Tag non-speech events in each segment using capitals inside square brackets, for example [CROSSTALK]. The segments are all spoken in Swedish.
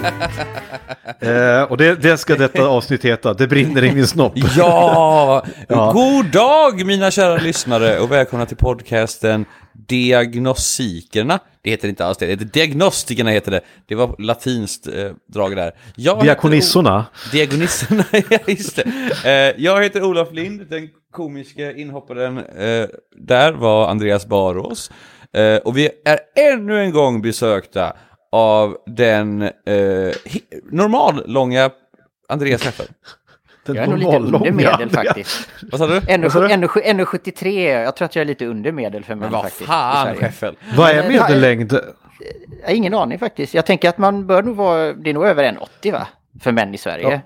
[LAUGHS] Eh, och det, det ska detta avsnitt heta, Det brinner i min snopp. [LAUGHS] Ja! [LAUGHS] Ja. God dag mina kära lyssnare och välkomna till podcasten Diagnostikerna. Det heter inte alls det, det heter Diagnostikerna heter det. Det var latinskt eh, drag där. Jag heter Diakonissorna. O- Diakonisserna, ja just det. Eh, jag heter Olof Lind, den komiska inhopparen. Eh, där var Andreas Barås. Eh, och vi är ännu en gång besökta av den eh, normallånga Andreas Schäfer. Den Jag är nog lite under medel faktiskt. Vad sa du? Ännu, Vad sa du? ännu, ännu 73, jag tror att jag är lite under medel för män Men vad faktiskt. fan. Schäffel. Vad är eh, medellängd? Jag har ingen aning faktiskt. Jag tänker att man bör nog vara, det är nog över 1,80 va? För män i Sverige.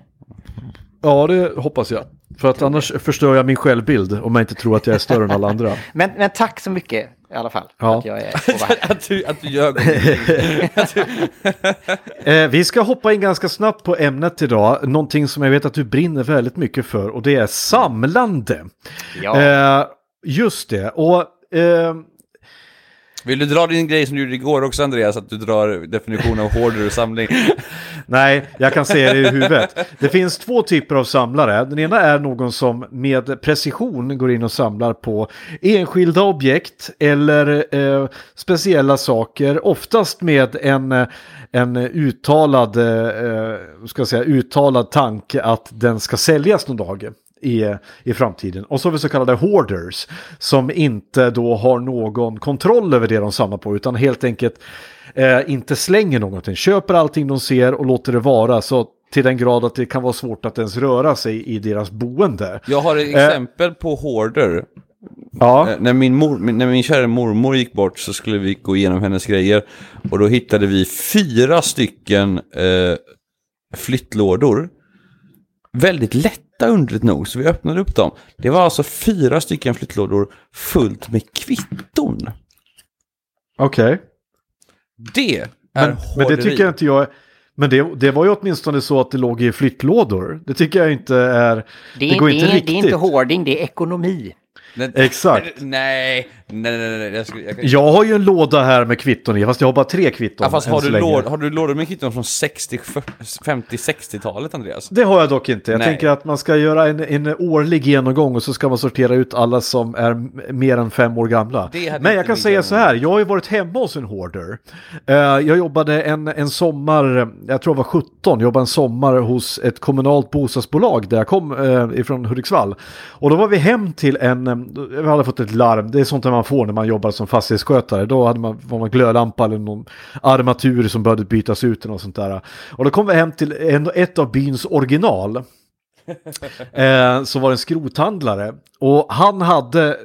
Ja, det hoppas jag. För att annars förstör jag min självbild om jag inte tror att jag är större än alla andra. [LAUGHS] Men, men tack så mycket i alla fall. Ja. Att jag är [LAUGHS] att, du, att du gör [LAUGHS] Eh, vi ska hoppa in ganska snabbt på ämnet idag. Någonting som jag vet att du brinner väldigt mycket för och det är samlande. Ja. Eh, just det. Och eh, vill du dra din grej som du gjorde igår också Andreas, att du drar definitionen av hoarder och samling? [LAUGHS] Nej, jag kan se det i huvudet. Det finns två typer av samlare. Den ena är någon som med precision går in och samlar på enskilda objekt eller eh, speciella saker. Oftast med en, en uttalad, eh, eh ska jag säga, uttalad tanke att den ska säljas någon dag. I, i framtiden. Och så har vi så kallade hoarders som inte då har någon kontroll över det de samlar på utan helt enkelt eh, inte slänger någonting. Köper allting de ser och låter det vara så till den grad att det kan vara svårt att ens röra sig i deras boende. Jag har ett exempel på hoarder. Ja, Eh, När min, mor, när min kära mormor gick bort så skulle vi gå igenom hennes grejer. Och då hittade vi fyra stycken eh, flyttlådor. Väldigt lätta underligt nog, så vi öppnade upp dem. Det var alltså fyra stycken flyttlådor fullt med kvitton. okej. Det är Men, men det tycker jag inte jag... Men det, det var ju åtminstone så att det låg i flyttlådor. Det tycker jag inte är... det, det är, går det, inte är, riktigt. det är inte hoarding, det är ekonomi. Men- Exakt. [LAUGHS] Nej, nej, nej, nej. Jag skulle, jag kan... Jag har ju en låda här med kvitton i, fast jag har bara tre kvitton. Ja, fast har du, låd, har du lådor med kvitton från 60, 50-60-talet, Andreas? Det har jag dock inte. Jag Nej. tänker att man ska göra en, en årlig genomgång och så ska man sortera ut alla som är mer än fem år gamla. Men jag kan säga så här, jag har ju varit hemma hos en hoarder. Eh, jag jobbade en, en sommar, jag tror jag var 17, jobbade en sommar hos ett kommunalt bostadsbolag där jag kom uh, ifrån Hudiksvall. Och då var vi hem till en, vi hade fått ett larm, det är sånt där man får när man jobbar som fastighetsskötare. Då hade man, var man glödlampa eller någon armatur som behövde bytas ut något sånt där. Och då kom vi hem till en, ett av byns original. [LAUGHS] eh, så var det en skrothandlare. Och han hade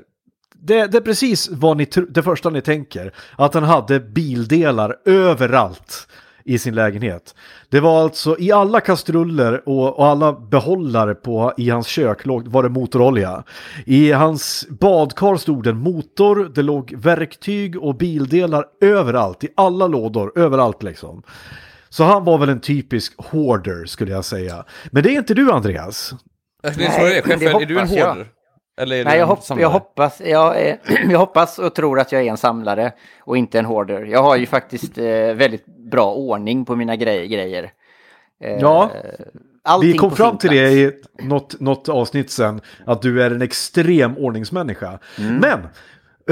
det, det är precis vad ni, det första ni tänker. Att han hade bildelar överallt i sin lägenhet. Det var alltså i alla kastruller och, och alla behållare på, i hans kök låg, var det motorolja. I hans badkar stod det en motor, det låg verktyg och bildelar överallt, i alla lådor, överallt liksom. Så han var väl en typisk hoarder skulle jag säga. Men det är inte du Andreas. Jag skulle fråga dig, men det Schäfer, är du en hoarder? Eller är du Nej, jag, hopp, jag, hoppas, jag, eh, [CLEARS THROAT] jag hoppas och tror att jag är en samlare och inte en hoarder. Jag har ju faktiskt eh, väldigt bra ordning på mina grej, grejer. Eh, Ja, Vi kom fram till plats. det i något, något avsnitt sen, att du är en extrem ordningsmänniska. Mm. Men,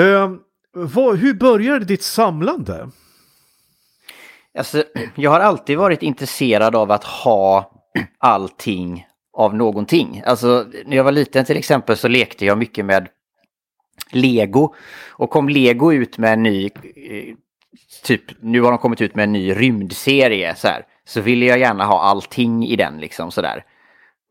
ehm, vad, hur började ditt samlande? Alltså, [CLEARS THROAT] jag har alltid varit intresserad av att ha [CLEARS THROAT] allting av någonting. Alltså när jag var liten till exempel så lekte jag mycket med Lego. Och kom Lego ut med en ny, eh, typ nu har de kommit ut med en ny rymdserie så här. Så ville jag gärna ha allting i den liksom sådär.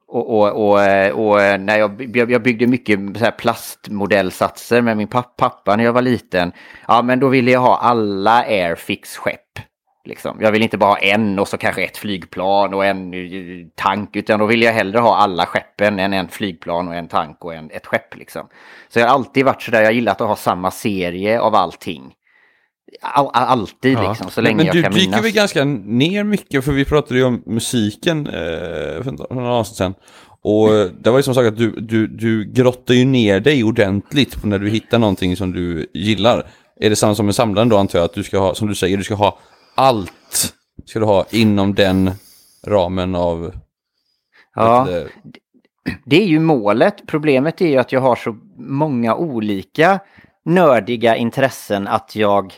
Och, och, och, eh, och eh, när jag, jag byggde mycket så här plastmodellsatser med min pappa när jag var liten. Ja men då ville jag ha alla Airfix-skepp. Liksom. Jag vill inte bara ha en och så kanske ett flygplan och en tank. Utan då vill jag hellre ha alla skeppen än en flygplan och en tank och en, ett skepp. Liksom. Så jag har alltid varit sådär, jag gillat att ha samma serie av allting. All, alltid ja. liksom, så länge men, jag kan minnas. Men du dyker väl ganska ner mycket, för vi pratade ju om musiken eh, för några avsnitt sedan. Och det var ju som sagt att du, du, du grottar ju ner dig ordentligt när du hittar någonting som du gillar. Är det samma som en samlare då antar jag, att du ska ha, som du säger, du ska ha allt ska du ha inom den ramen av... Ja, det är ju målet. Problemet är ju att jag har så många olika nördiga intressen att jag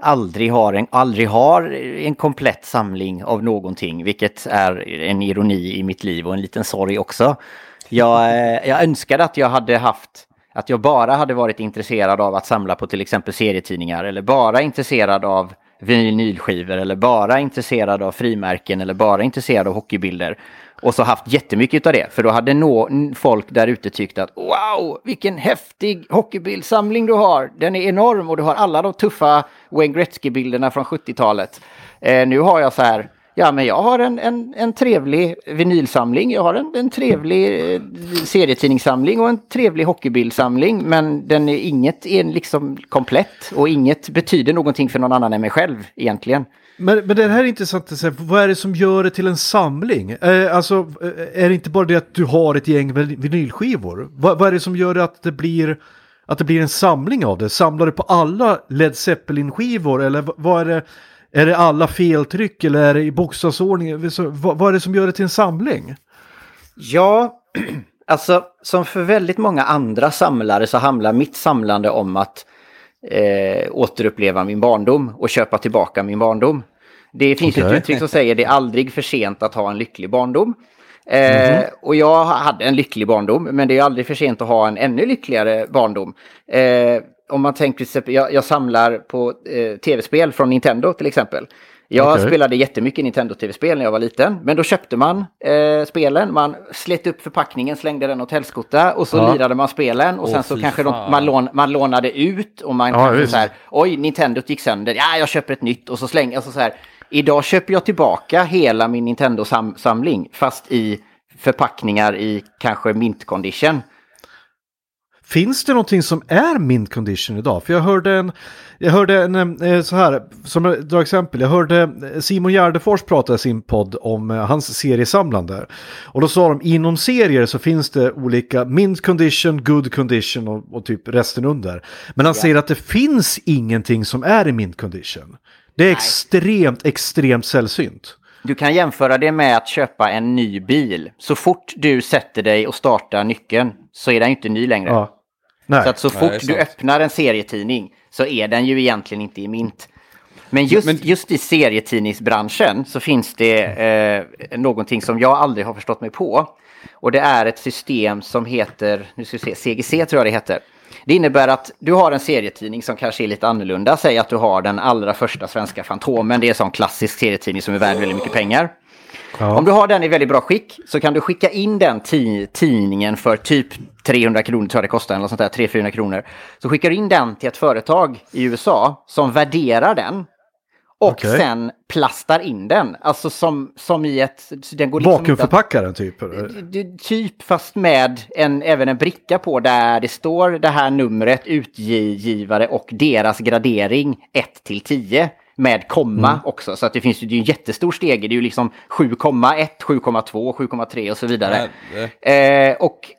aldrig har en, aldrig har en komplett samling av någonting, vilket är en ironi i mitt liv och en liten sorg också. Jag, eh, jag önskade att jag hade haft att jag bara hade varit intresserad av att samla på till exempel serietidningar eller bara intresserad av vinylskivor eller bara intresserad av frimärken eller bara intresserad av hockeybilder. Och så haft jättemycket av det. För då hade nå folk där ute tyckt att wow, vilken häftig hockeybildsamling du har. Den är enorm och du har alla de tuffa Wayne Gretzky-bilderna från 70-talet. Eh, nu har jag så här, ja men jag har en, en, en trevlig vinylsamling, jag har en, en trevlig eh, serietidningssamling och en trevlig hockeybildsamling. Men den är inget är liksom komplett och inget betyder någonting för någon annan än mig själv egentligen. Men, men det här är intressant att säga, vad är det som gör det till en samling? Eh, alltså, eh, är det inte bara det att du har ett gäng vinylskivor? Vad, vad är det som gör att det blir att det blir en samling av det? Samlar du på alla Led Zeppelin-skivor eller vad är det? Är det alla feltryck eller är det i bokstavsordning? Vad, vad är det som gör det till en samling? Ja, [CLEARS THROAT] alltså som för väldigt många andra samlare så handlar mitt samlande om att eh, återuppleva min barndom och köpa tillbaka min barndom. Det finns okay. ett uttryck som säger det är aldrig för sent att ha en lycklig barndom. Eh, mm -hmm. Och jag hade en lycklig barndom, men det är aldrig för sent att ha en ännu lyckligare barndom. Eh, om man tänker till exempel, jag, jag samlar på eh, tv-spel från Nintendo till exempel. Jag okay. spelade jättemycket Nintendo-tv-spel när jag var liten. Men då köpte man eh, spelen, man slet upp förpackningen, slängde den åt helskotta och så ja. lirade man spelen. Och sen så kanske de, man, lån, man lånade ut och man ja, kanske så här, oj, Nintendo gick sönder, ja, jag köper ett nytt och så slänger, alltså så här. Idag köper jag tillbaka hela min Nintendo-samling, fast i förpackningar i kanske mint condition. Finns det någonting som är mint condition idag? För jag hörde en, jag hörde en, eh, så här, som drar exempel, jag hörde eh, Simon Gärdefors prata i sin podd om eh, hans seriesamlande. Och då sa de inom serier så finns det olika mint condition, good condition och, och typ resten under. Men han ja. säger att det finns ingenting som är i mint condition. Det är Nej. extremt, extremt sällsynt. Du kan jämföra det med att köpa en ny bil. Så fort du sätter dig och startar nyckeln så är den inte ny längre. Ja. Nej. Så att så fort Nej, du öppnar en serietidning så är den ju egentligen inte i mint. Men just, Men... just i serietidningsbranschen så finns det eh, någonting som jag aldrig har förstått mig på. Och det är ett system som heter, nu ska vi se, CGC tror jag det heter. Det innebär att du har en serietidning som kanske är lite annorlunda. Säg att du har den allra första svenska Fantomen. Det är en sån klassisk serietidning som är värd väldigt mycket pengar. Ja. Om du har den i väldigt bra skick så kan du skicka in den tidningen för typ 300 kronor, tror jag det kostar, eller sånt där, 300-400 kronor. Så skickar du in den till ett företag i USA som värderar den och okay. sen plastar in den. Alltså som, som i ett... Den går liksom Vakuumförpackaren typ? Typ, fast med en, även en bricka på där det står det här numret, utgivare och deras gradering 1 till 10 med komma mm. också. Så att det finns ju det är en jättestor steg. Det är ju liksom 7,1, 7,2, 7,3 och så vidare. Eh, och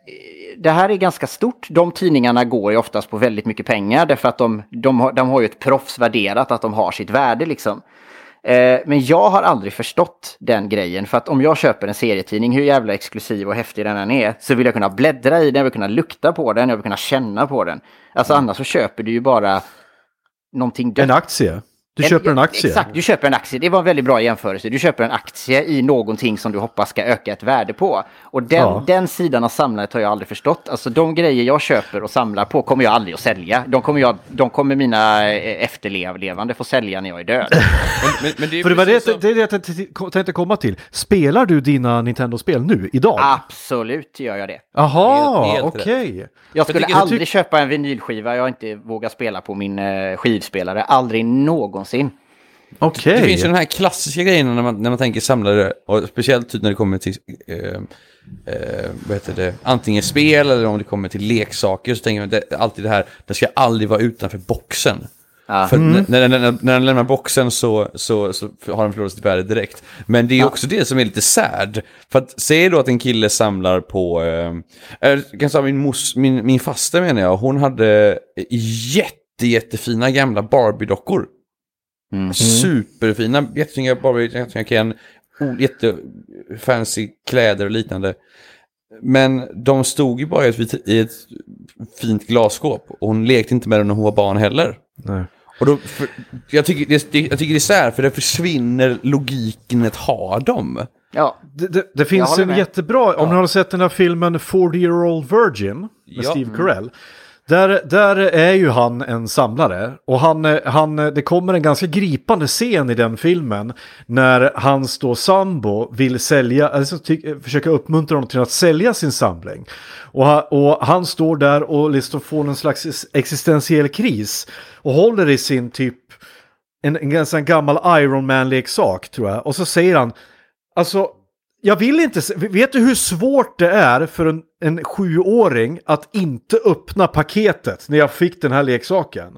det här är ganska stort. De tidningarna går ju oftast på väldigt mycket pengar därför att de, de, har, de har ju ett proffs värderat att de har sitt värde liksom. Eh, men jag har aldrig förstått den grejen. För att om jag köper en serietidning, hur jävla exklusiv och häftig den än är, så vill jag kunna bläddra i den, jag vill kunna lukta på den, jag vill kunna känna på den. Alltså mm. annars så köper du ju bara någonting dött. En aktie? Du köper en aktie? Exakt, du köper en aktie. Det var en väldigt bra jämförelse. Du köper en aktie i någonting som du hoppas ska öka ett värde på. Och den, Ja. den sidan av samlandet har jag aldrig förstått. Alltså de grejer jag köper och samlar på kommer jag aldrig att sälja. De kommer, jag, de kommer mina eh, efterlevande få sälja när jag är död. [LAUGHS] Men, men, det är För det var det, som- det, det jag tänkte- komma till. Spelar du dina Nintendo-spel nu, idag? Absolut gör jag det. Jaha, okej. Jag skulle tycker- aldrig köpa en vinylskiva jag inte vågar spela på min eh, skivspelare. Aldrig någonsin. Okej. Det finns ju den här klassiska grejen när man, när man tänker samlare, och speciellt typ när det kommer till eh, eh, vad heter det, antingen spel eller om det kommer till leksaker så tänker man det, alltid det här, det ska aldrig vara utanför boxen. Ja. För när, när, när, när den lämnar boxen så, så, så har den förlorat sitt värde direkt. Men det är också det som är lite sad. För att säg då att en kille samlar på, eh, eh, kan säga min, mos, min, min faster menar jag, hon hade jätte, jättefina gamla Barbie-dockor. Superfina, jättefina Barbie, jättefina Ken, jättefancy kläder och liknande. Men de stod ju bara i ett, i ett fint glasskåp och hon lekte inte med dem när hon var barn heller. Nej. Och då, för, jag, tycker, det, det, jag tycker det är så här, för det försvinner logiken att ha dem. Ja, Det, det, det finns en med. jättebra, om ni har sett den här filmen 40 year old virgin med Ja. Steve Carell. Där, där är ju han en samlare och han, eh, han, eh, det kommer en ganska gripande scen i den filmen när hans då sambo vill sälja, alltså ty, eh, försöka uppmuntra honom till att sälja sin samling. Och, han- och han står där och liksom får en slags existentiell kris och håller i sin typ en, en ganska gammal Iron Man-leksak tror jag. Och så säger han, alltså jag vill inte, se- vet du hur svårt det är för en, en sjuåring att inte öppna paketet när jag fick den här leksaken?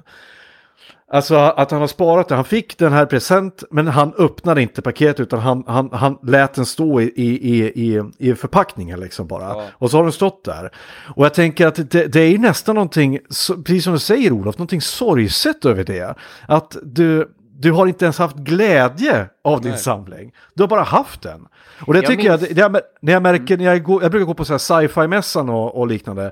Alltså att han har sparat det. Han fick den här present men han öppnade inte paketet utan han, han, han lät den stå i, i, i, i, förpackningen liksom bara. Och så har den stått där. Och jag tänker att det, det är nästan någonting, precis som du säger Olof, någonting sorgset över det. Att du, du har inte ens haft glädje av din samling. Du har bara haft den. Och det Jag tycker jag, minns- det, det, jag- när jag märker, när jag, går, jag brukar gå på sci-fi-mässan och, och liknande.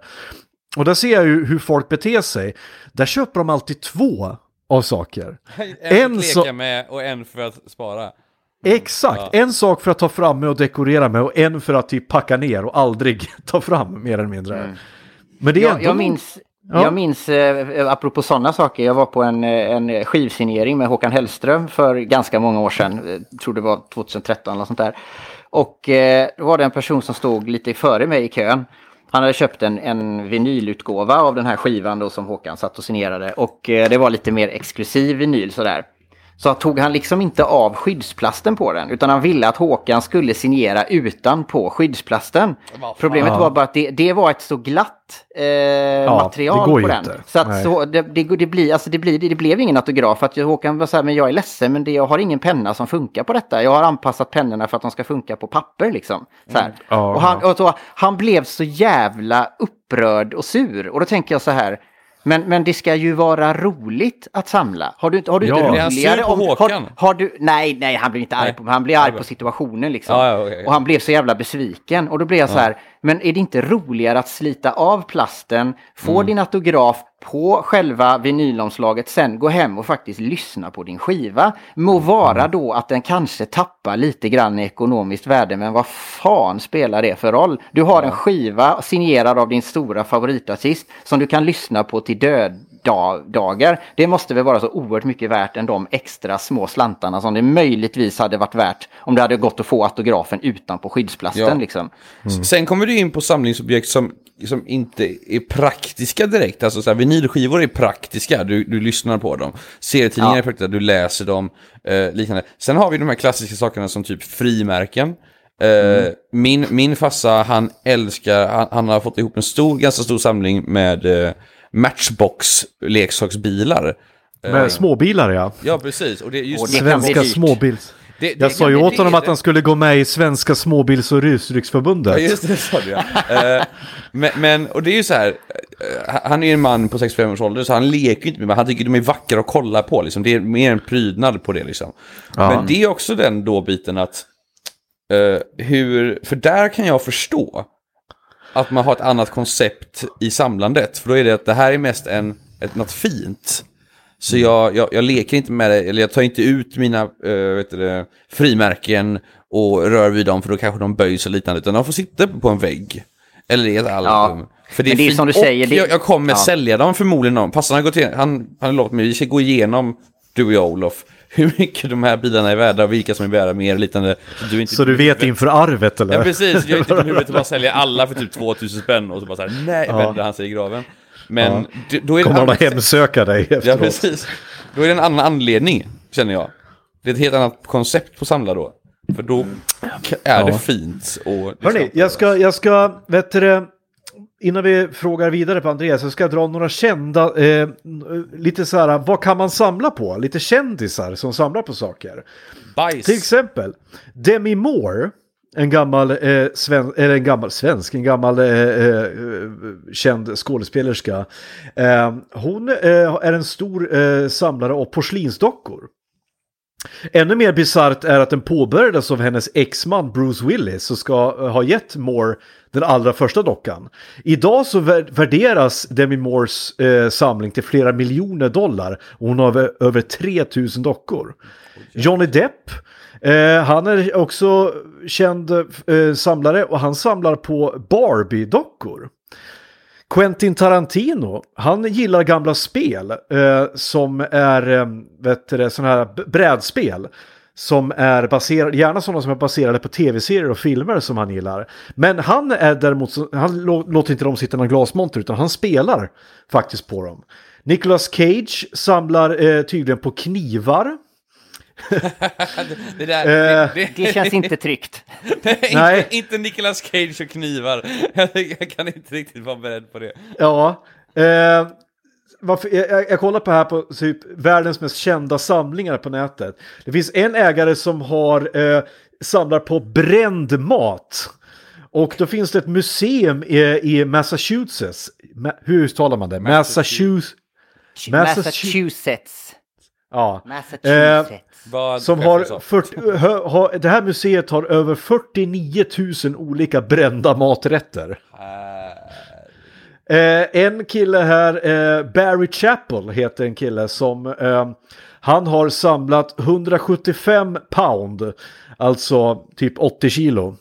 Och där ser jag ju hur folk beter sig. Där köper de alltid två av saker. [LAUGHS] En En så- leka med och en för att spara. Exakt, en sak för att ta fram med och dekorera med och en för att typ packa ner och aldrig [LAUGHS] ta fram mer eller mindre. Men det är jag, ändå... jag minns, Ja. jag minns eh, apropå sådana saker, jag var på en, eh, en skivsignering med Håkan Hellström för ganska många år sedan. jag tror det var 2013 eller sånt där. Och eh, då var det en person som stod lite före mig i kön. Han hade köpt en, en vinylutgåva av den här skivan då som Håkan satt och signerade. Och eh, det var lite mer exklusiv vinyl sådär. Så tog han liksom inte av skyddsplasten på den utan han ville att Håkan skulle signera utan på skyddsplasten. Problemet var bara att det, det var ett så glatt eh, material det går på den. inte. Så att så, det, det, det, blir, alltså det, blir, det, det blev ingen autograf. För att Håkan var så här, men jag är ledsen men det, jag har ingen penna som funkar på detta. Jag har anpassat pennorna för att de ska funka på papper liksom. Så här. Ja, och han, och så, han blev så jävla upprörd och sur. Och då tänker jag så här. Men, men det ska ju vara roligt att samla. Har du, inte- har du Ja. inte Blir han sur roligare på om... Håkan? Har, har du, nej, nej, han blir inte arg Nej. på Han blir arg på situationen liksom. Ja, ja. Och han blev så jävla besviken. Och då blev jag så här, men är det inte roligare att slita av plasten, få Mm. din autograf på själva vinylomslaget, sen gå hem och faktiskt lyssna på din skiva? Må vara Mm. då att den kanske tappar lite grann i ekonomiskt värde, men vad fan spelar det för roll? Du har en skiva signerad av din stora favoritartist som du kan lyssna på till död da- dagar. Det måste väl vara så oerhört mycket värt än de extra små slantarna som det möjligtvis hade varit värt om det hade gått att få autografen utan på skyddsplasten. Ja. Liksom. Sen kommer du in på samlingsobjekt som, som inte är praktiska direkt. Alltså så här, vinylskivor är praktiska, du, du lyssnar på dem. Serietidningar Ja. är praktiska, du läser dem. Eh, liknande. Sen har vi de här klassiska sakerna som typ frimärken. Eh, min, min farsa, han älskar, han, han har fått ihop en stor, ganska stor samling med eh, Matchbox-leksaksbilar. Med småbilar ja. Ja, precis. Och det är just Och det Svenska småbils... Det- det Jag sa ju åt honom att han skulle gå med i Svenska småbils och rusdrycksförbundet. Ja, just det, sa du ja. [LAUGHS] Eh, men, men, och det är ju så här, eh, han är ju en man på 65 års ålder så han leker ju inte med mig, han tycker de är vackra att kolla på liksom. Det är mer en prydnad på det liksom. Men det är också den då biten att, eh, hur, för där kan jag förstå att man har ett annat koncept i samlandet. För då är det att det här är mest en, ett, något fint. Så jag, jag, jag leker inte med det, eller jag tar inte ut mina uh, vet det, frimärken och rör vid dem för då kanske de böjs och liknande. Utan de får sitta på en vägg. Eller i ett album. Ja. För det är, det är som du säger. Och jag, jag kommer ja. sälja dem förmodligen. Passan har gått igenom, han, han har lovat mig, vi ska gå igenom, du och jag Olof, hur mycket de här bilarna är värda och vilka som är värda mer och liknande. Så du, inte så du vet inför arvet eller? Ja precis, jag är inte [LAUGHS] huvudet att bara sälja alla för typ 2000 spänn och så bara så här, nej, ja. vänder han sig i graven. Men ja. då är det Kommer de att hemsöka dig efteråt? Ja precis. Då är det en annan anledning, känner jag. Det är ett helt annat koncept på samla då. För då är det fint. Och Hörni, jag ska, jag ska, vet du Innan vi frågar vidare på Andreas så ska jag dra några kända, eh, lite så här, vad kan man samla på? Lite kändisar som samlar på saker. Bajs. Till exempel Demi Moore, en gammal, eh, sven, eller en gammal svensk, en gammal eh, eh, känd skådespelerska. Eh, hon eh, är en stor samlare av porslinsdockor. Ännu mer bisarrt är att den påbörjades av hennes exman Bruce Willis som ska eh, ha gett Moore den allra första dockan. Idag så värderas Demi Moores eh, samling till flera miljoner dollar och hon har över 3000 dockor. Johnny Depp, eh, han är också känd eh, eh samlare och han samlar på Barbie-dockor. Quentin Tarantino, han gillar gamla spel eh, som är eh, vet du, sådana här brädspel som är baserade, gärna sådana som är baserade på tv-serier och filmer som han gillar. Men han är däremot, han låter inte dem sitta i någon glasmonter utan han spelar faktiskt på dem. Nicolas Cage samlar eh, tydligen på knivar. [LAUGHS] det, där, det, eh, det, det, känns inte tryggt. [LAUGHS] Nej, inte, inte Nicolas Cage och knivar. [LAUGHS] jag kan inte riktigt vara beredd på det. Ja, eh, varför, jag, jag kollar på här på typ världens mest kända samlingar på nätet. Det finns en ägare som har eh, samlar på bränd mat. Och då finns det ett museum i, i Massachusetts. Ma, hur uttalar man det? Massachusetts. Massachusetts. Ja. Massachusetts. Eh, som har, 40, hö, ha, det här museet har över 49 000 olika brända maträtter. Eh, en kille här, eh, Barry Chappell heter en kille som eh, han har samlat 175 pound, alltså typ 80 kilo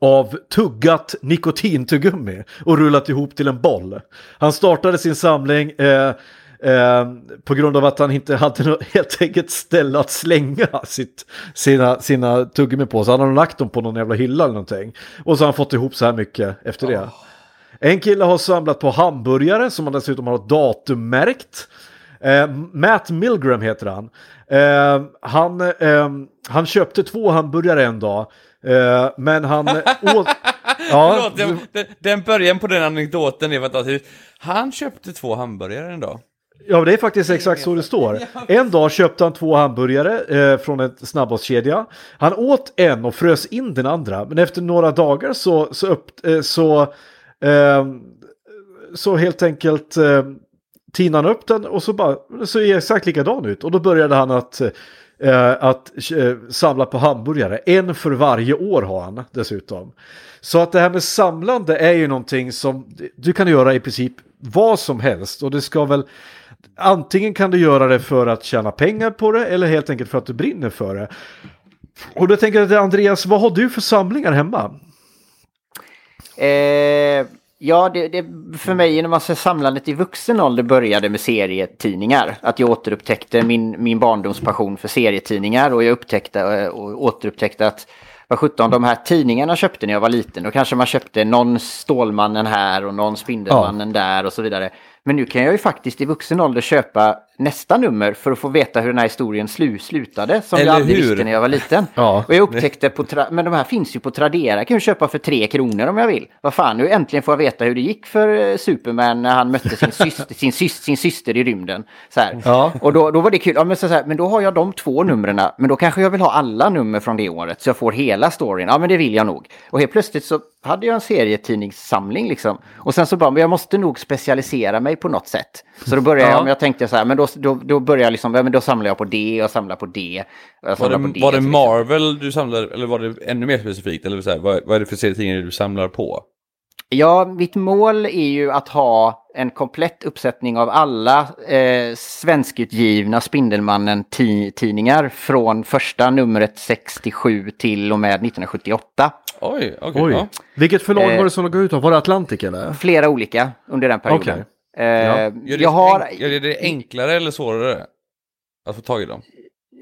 av tuggat nikotintuggummi och rullat ihop till en boll. Han startade sin samling eh, eh, på grund av att han inte hade något, [LAUGHS] helt enkelt ställe att slänga sitt, sina, sina tuggummi på. Så han har lagt dem på någon jävla hylla eller någonting. Och så har han fått ihop så här mycket efter det. Oh. En kille har samlat på hamburgare som han dessutom har datummärkt. Eh, Matt Milgram heter han. Eh, han, eh, han köpte två hamburgare en dag. Eh, men han [LAUGHS] åt... ja. Förlåt, den, den början på den anekdoten är fantastisk. Han köpte två hamburgare en dag. Ja, det är faktiskt exakt så det står. [LAUGHS] En dag köpte han två hamburgare eh, från en snabbmatskedja. Han åt en och frös in den andra, men efter några dagar så, så, upp, eh, så Eh, så helt enkelt eh, tinade han upp den och så bara, så är exakt likadan ut. Och då började han att, eh, att eh, samla på hamburgare. En för varje år har han dessutom. Så att det här med samlande är ju någonting som du kan göra i princip vad som helst. Och det ska väl, antingen kan du göra det för att tjäna pengar på det eller helt enkelt för att du brinner för det. Och då tänker jag till Andreas, vad har du för samlingar hemma? Eh, ja, det, det, för mig genom att samlandet i vuxen ålder började med serietidningar. Att jag återupptäckte min, min barndomspassion för serietidningar och jag upptäckte eh, och återupptäckte att vad sjutton, de här tidningarna köpte när jag var liten. Då kanske man köpte någon Stålmannen här och någon Spindelmannen ja. där och så vidare. Men nu kan jag ju faktiskt i vuxen ålder köpa nästa nummer för att få veta hur den här historien slu slutade. Som Eller jag aldrig hur? visste när jag var liten. Ja. Och jag upptäckte på, men de här finns ju på Tradera. Jag kan ju köpa för tre kronor om jag vill. Vad fan, nu äntligen får jag veta hur det gick för eh, Superman när han mötte sin syster, [LAUGHS] sin syster, sin syster i rymden. Så ja. Och då, då var det kul. Ja, men, så här, men då har jag de två numren. Men då kanske jag vill ha alla nummer från det året. Så jag får hela storyn. Ja, men det vill jag nog. Och helt plötsligt så hade jag en serietidningssamling liksom. Och sen så bara, men jag måste nog specialisera mig på något sätt. Så då började ja. jag, jag tänkte så här, men då, då, då började jag liksom, ja, men då samlar jag på det och samlar på det. var det, på det, var det Marvel du samlade, eller var det ännu mer specifikt? Eller så här, vad, vad är det för serietidningar du samlar på? Ja, mitt mål är ju att ha en komplett uppsättning av alla eh, svenskutgivna Spindelmannen-tidningar från första numret 67 till och med 1978. Oj, okej. Oj. ja. Vilket förlag Eh, var det som låg ut av? Var det Atlantic eller? Flera olika under den perioden. Okej. Eh, Gör det, jag har... enk- gör det enklare eller svårare att få tag i dem?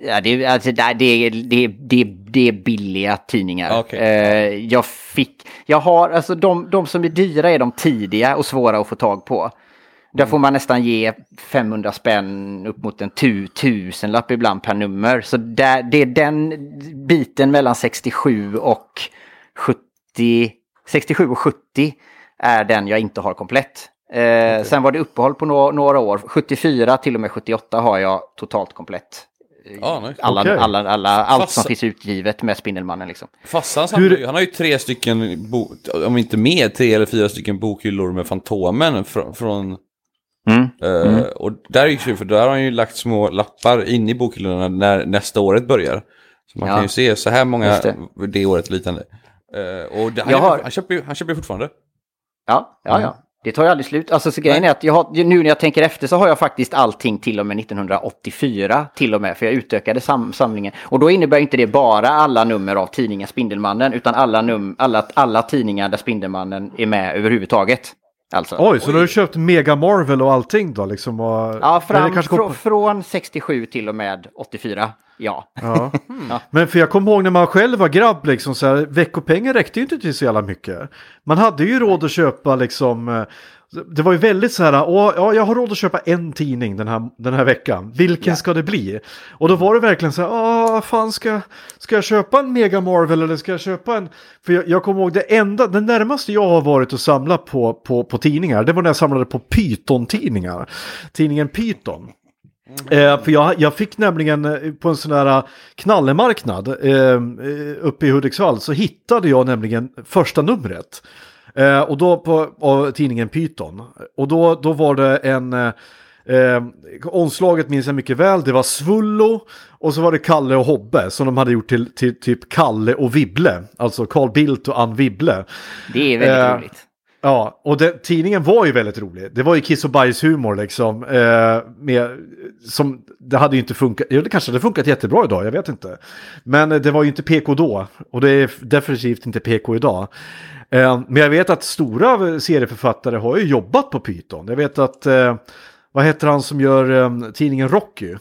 Ja, det, alltså, det, det, det, det, det är billiga tidningar. Okej. Eh, jag fick, jag har, alltså de, de som är dyra är de tidiga och svåra att få tag på. Där får man nästan ge 500 spänn upp mot en tu, tusenlapp ibland per nummer. Så där, det är den biten mellan 67 och 70, 67 och 70 är den jag inte har komplett. Eh, Sen var det uppehåll på nå- några år. 74 till och med 78 har jag totalt komplett. Ja, nice. Alla, Okej. alla, alla, allt som finns utgivet med Spindelmannen liksom. Fassan Hur- han har ju tre stycken, bo, om inte mer, tre eller fyra stycken bokhyllor med Fantomen från... från Mm. eh, Och där är ju för där har han ju lagt små lappar in i bokhyllorna när nästa året börjar. Så man Ja. kan ju se så här många det. det. året liknande. Eh, och det, han, har- han, köper, ju- han köper ju fortfarande. Ja, ja, Mm. ja. Det tar ju aldrig slut. Alltså så grejen är att jag har, nu när jag tänker efter så har jag faktiskt allting till och med 1984 till och med. För jag utökade sam, samlingen. Och då innebär inte det bara alla nummer av tidningen Spindelmannen. Utan alla, num, alla, alla tidningar där Spindelmannen är med överhuvudtaget. Alltså. Oj, så du har köpt Mega Marvel och allting då liksom? Och... Ja, fram, kanske kom- från 67 till och med 84. Ja. [LAUGHS] Ja. Men för jag kommer ihåg när man själv var grabb, liksom, så här, veckopengen räckte ju inte till så jävla mycket. Man hade ju råd att köpa liksom, eh, det var ju väldigt så här, åh, ja, jag har råd att köpa en tidning den här, den här veckan. Vilken ska det bli? Och då var det verkligen så här, åh, fan ska, ska jag köpa en Mega Marvel eller ska jag köpa en? För jag, jag kommer ihåg det enda, det närmaste jag har varit att samla på, på, på tidningar, det var när jag samlade på Python-tidningar. Tidningen Python. Eh, för jag, jag fick nämligen eh, på en sån här eh, knallemarknad eh, eh, uppe i Hudiksvall så hittade jag nämligen första numret. Eh, och då på av tidningen Python. Och då, då var det en... Eh, omslaget minns jag mycket väl. Det var Svullo och så var det Kalle och Hobbe som de hade gjort till, till typ Kalle och Wibble. Alltså Carl Bildt och Ann Wibble. Det är väldigt Eh, roligt. Ja, och det, tidningen var ju väldigt rolig. Det var ju kiss och bajshumor liksom. Eh, med, som, det hade ju inte funkat, ja, det kanske hade funkat jättebra idag, jag vet inte. Men det var ju inte PK då, och det är definitivt inte PK idag. Eh, men jag vet att stora serieförfattare har ju jobbat på Python. Jag vet att, eh, vad heter han som gör eh, tidningen Rocky?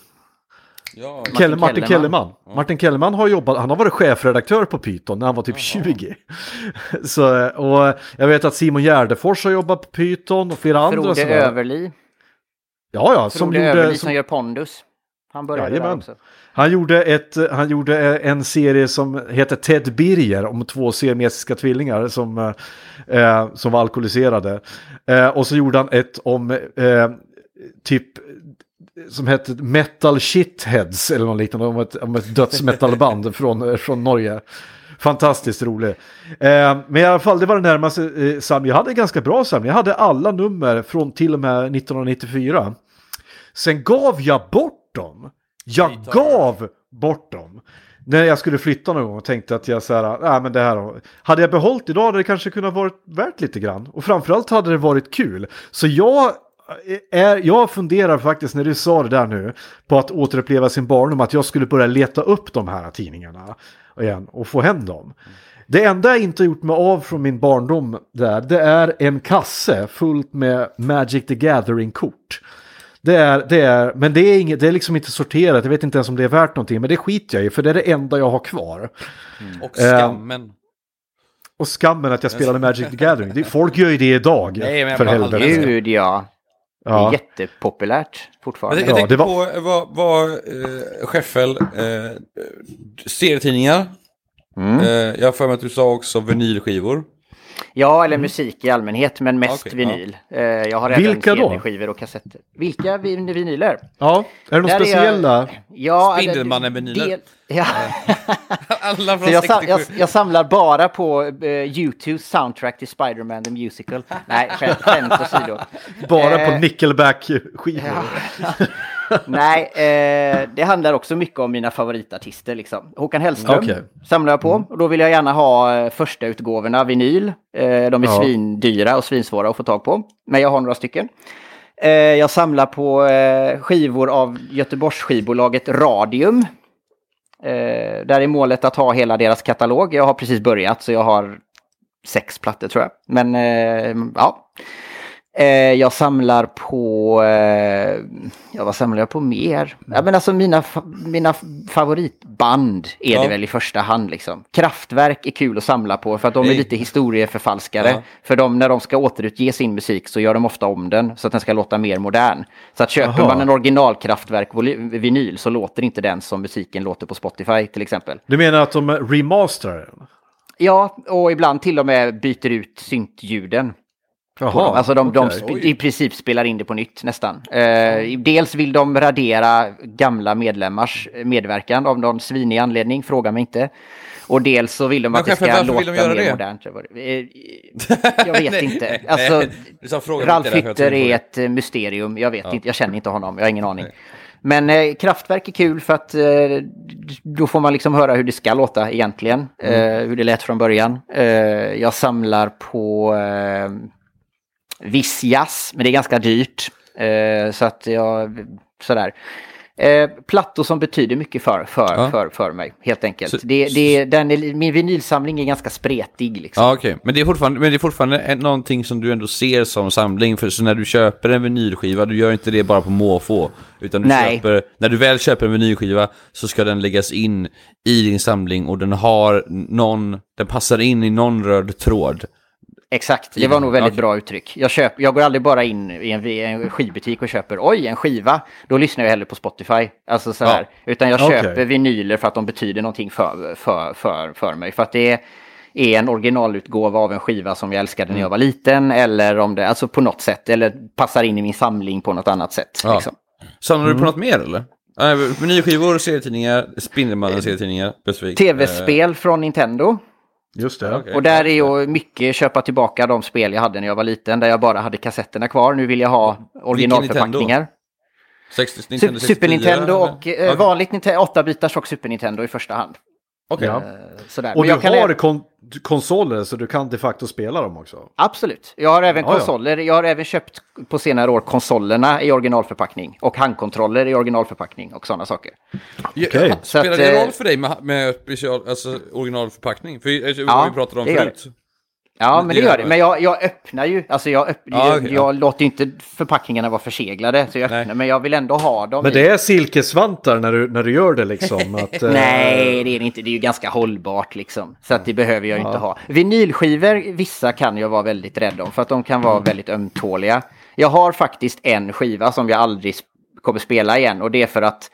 Ja, Kelle, Martin Kellerman. Kellerman. Martin Kellerman har jobbat, han har varit chefredaktör på Python när han var typ 20. [LAUGHS] Så, och jag vet att Simon Gärdefors har jobbat på Python och flera andra. Frode. Överli. Ja, ja, som Frode gjorde, Överli som, som gör Pondus. Han började där Jajamän. också. Han, gjorde ett, han gjorde en serie som heter Ted Birger om två siamesiska tvillingar som, eh, eh, som var alkoholiserade. Eh, och så gjorde han ett om eh, typ som hette Metal Shitheads eller något liknande om ett, om ett dödsmetalband [LAUGHS] från, från Norge. Fantastiskt rolig. Eh, men i alla fall, det var det närmaste eh, samling. Jag hade en ganska bra samling. Jag hade alla nummer från till och med 1994. Sen gav jag bort dem. Jag gav bort dem. När jag skulle flytta någon gång och tänkte att jag så här, nej men det här, hade jag behållit idag hade det kanske kunnat varit värt lite grann. Och framförallt hade det varit kul. Så jag är, jag funderar faktiskt när du sa det där nu på att återuppleva sin barndom att jag skulle börja leta upp de här tidningarna igen och få hem dem. Det enda jag inte gjort mig av från min barndom där, det är en kasse fullt med Magic the Gathering-kort. Det är, det är, men det är, inget, det är liksom inte sorterat, jag vet inte ens om det är värt någonting, men det skiter jag i, för det är det enda jag har kvar. och skammen. Och skammen att jag spelade Magic the Gathering, det, folk gör ju det idag, Nej, men jag för helvete. Gud ja. Det är Ja. jättepopulärt Jag, fortfarande. jag Ja, tänkte det var- på vad, vad eh, Scheffel, eh, serietidningar. Mm. Eh, jag har för mig att du sa också vinylskivor. Ja, eller musik i allmänhet, men mest Okej, vinyl. Eh, Jag har även Vilka då? CD-skivor och kassetter. Vilka vin- vinyler? Ja, är det några är jag- speciella? Ja, Spindelmannen-vinyler. del- Ja. [LAUGHS] Alla från jag, sa- 67. jag, jag samlar bara på uh, U2's soundtrack till Spider-Man the Musical. Nej, skämt, skämt åsido. Bara på Eh, Nickelback-skivor. [LAUGHS] Ja. [LAUGHS] Nej, eh, det handlar också mycket om mina favoritartister. Liksom. Håkan Hellström Okej. samlar jag på. Och då vill jag gärna ha eh, första utgåvorna vinyl. Eh, de är Ja. svindyra och svinsvåra att få tag på. Men jag har några stycken. Eh, jag samlar på eh, skivor av Göteborgs skivbolaget Radium. Eh, där är målet att ha hela deras katalog. Jag har precis börjat så jag har sex plattor tror jag. Men ja. Eh, jag samlar på, eh, ja vad samlar jag på mer? Ja men alltså mina, fa- mina favoritband är Ja. det väl i första hand liksom. Kraftwerk är kul att samla på för att de är lite historieförfalskare. Ja. För de, när de ska återutge sin musik så gör de ofta om den så att den ska låta mer modern. Så att köper Aha. man en original Kraftwerk-vinyl så låter inte den som musiken låter på Spotify till exempel. Du menar att de remasterar den? Ja, och ibland till och med byter ut syntljuden. Jaha, Alltså de, de okej. sp- i princip spelar in det på nytt nästan. Eh, dels vill de radera gamla medlemmars medverkan av någon svinig anledning, fråga mig inte. Och dels så vill de Men att det chefen, ska varför låta vill de göra mer det? modernt. Eh, Jag vet Nej, [LAUGHS] inte. nej, Alltså, nej. Ralf Hytter är det. ett eh, mysterium. Jag vet inte, jag känner inte honom, jag har ingen aning. Men eh, Kraftwerk är kul för att eh, då får man liksom höra hur det ska låta egentligen. Mm. Eh, hur det lät från början. Eh, jag samlar på eh, viss jazz, men det är ganska dyrt. Eh, så att jag, sådär. Eh, plattor som betyder mycket för, för, Ja. för, för mig, helt enkelt. Så- det, det, den är, min vinylsamling är ganska spretig. Liksom. Ja, okej. Men det är fortfarande, men det är fortfarande någonting som du ändå ser som samling. För så när du köper en vinylskiva, du gör inte det bara på måfå. Utan du Nej. köper, när du väl köper en vinylskiva så ska den läggas in i din samling och den har någon, den passar in i någon röd tråd. Exakt, det var nog väldigt bra uttryck. Jag, köp, jag går aldrig bara in i en, en skivbutik och köper oj, en skiva. Då lyssnar jag hellre på Spotify. Alltså så här. Utan jag köper vinyler för att de betyder någonting för, för, för, för mig. För att det är en originalutgåva av en skiva som jag älskade när jag var liten. Eller om det, alltså på något sätt. Eller passar in i min samling på något annat sätt. Ja. Liksom. Samlar du på något mer eller? Äh, vinylskivor, serietidningar, Spindelmannen serietidningar specifikt. Tv-spel från Nintendo. Just det. Okej. Och där är ju mycket köpa tillbaka de spel jag hade när jag var liten. Där jag bara hade kassetterna kvar. Nu vill jag ha originalförpackningar. 60, Su- Nintendo Super 64, Nintendo och eh, Okej. vanligt Nintendo, 8-bitars och Super Nintendo i första hand. Okej. Ja. Eh. Och Men du jag kan har kon konsoler så du kan de facto spela dem också? Absolut. Jag har även konsoler. Jag har även köpt på senare år konsolerna i originalförpackning. Och handkontroller i originalförpackning och sådana saker. Okej. Spelar det eh, roll för dig med, med special, alltså originalförpackning? För eh, Ja, vi pratade om förut. Ja, Men men det det gör det. Men jag, jag öppnar ju. Alltså jag, öpp- Ja, jag, okej, jag låter inte förpackningarna vara förseglade. Så jag Nej. öppnar, men jag vill ändå ha dem. Men i- det är silkesvantar när du, när du gör det liksom? [LAUGHS] Att, eh, Nej, det är det inte. Det är ju ganska hållbart liksom. Så att det behöver jag ju inte ha. Vinylskivor, vissa kan jag vara väldigt rädd om för att de kan vara väldigt ömtåliga. Jag har faktiskt en skiva som jag aldrig kommer spela igen och det är för att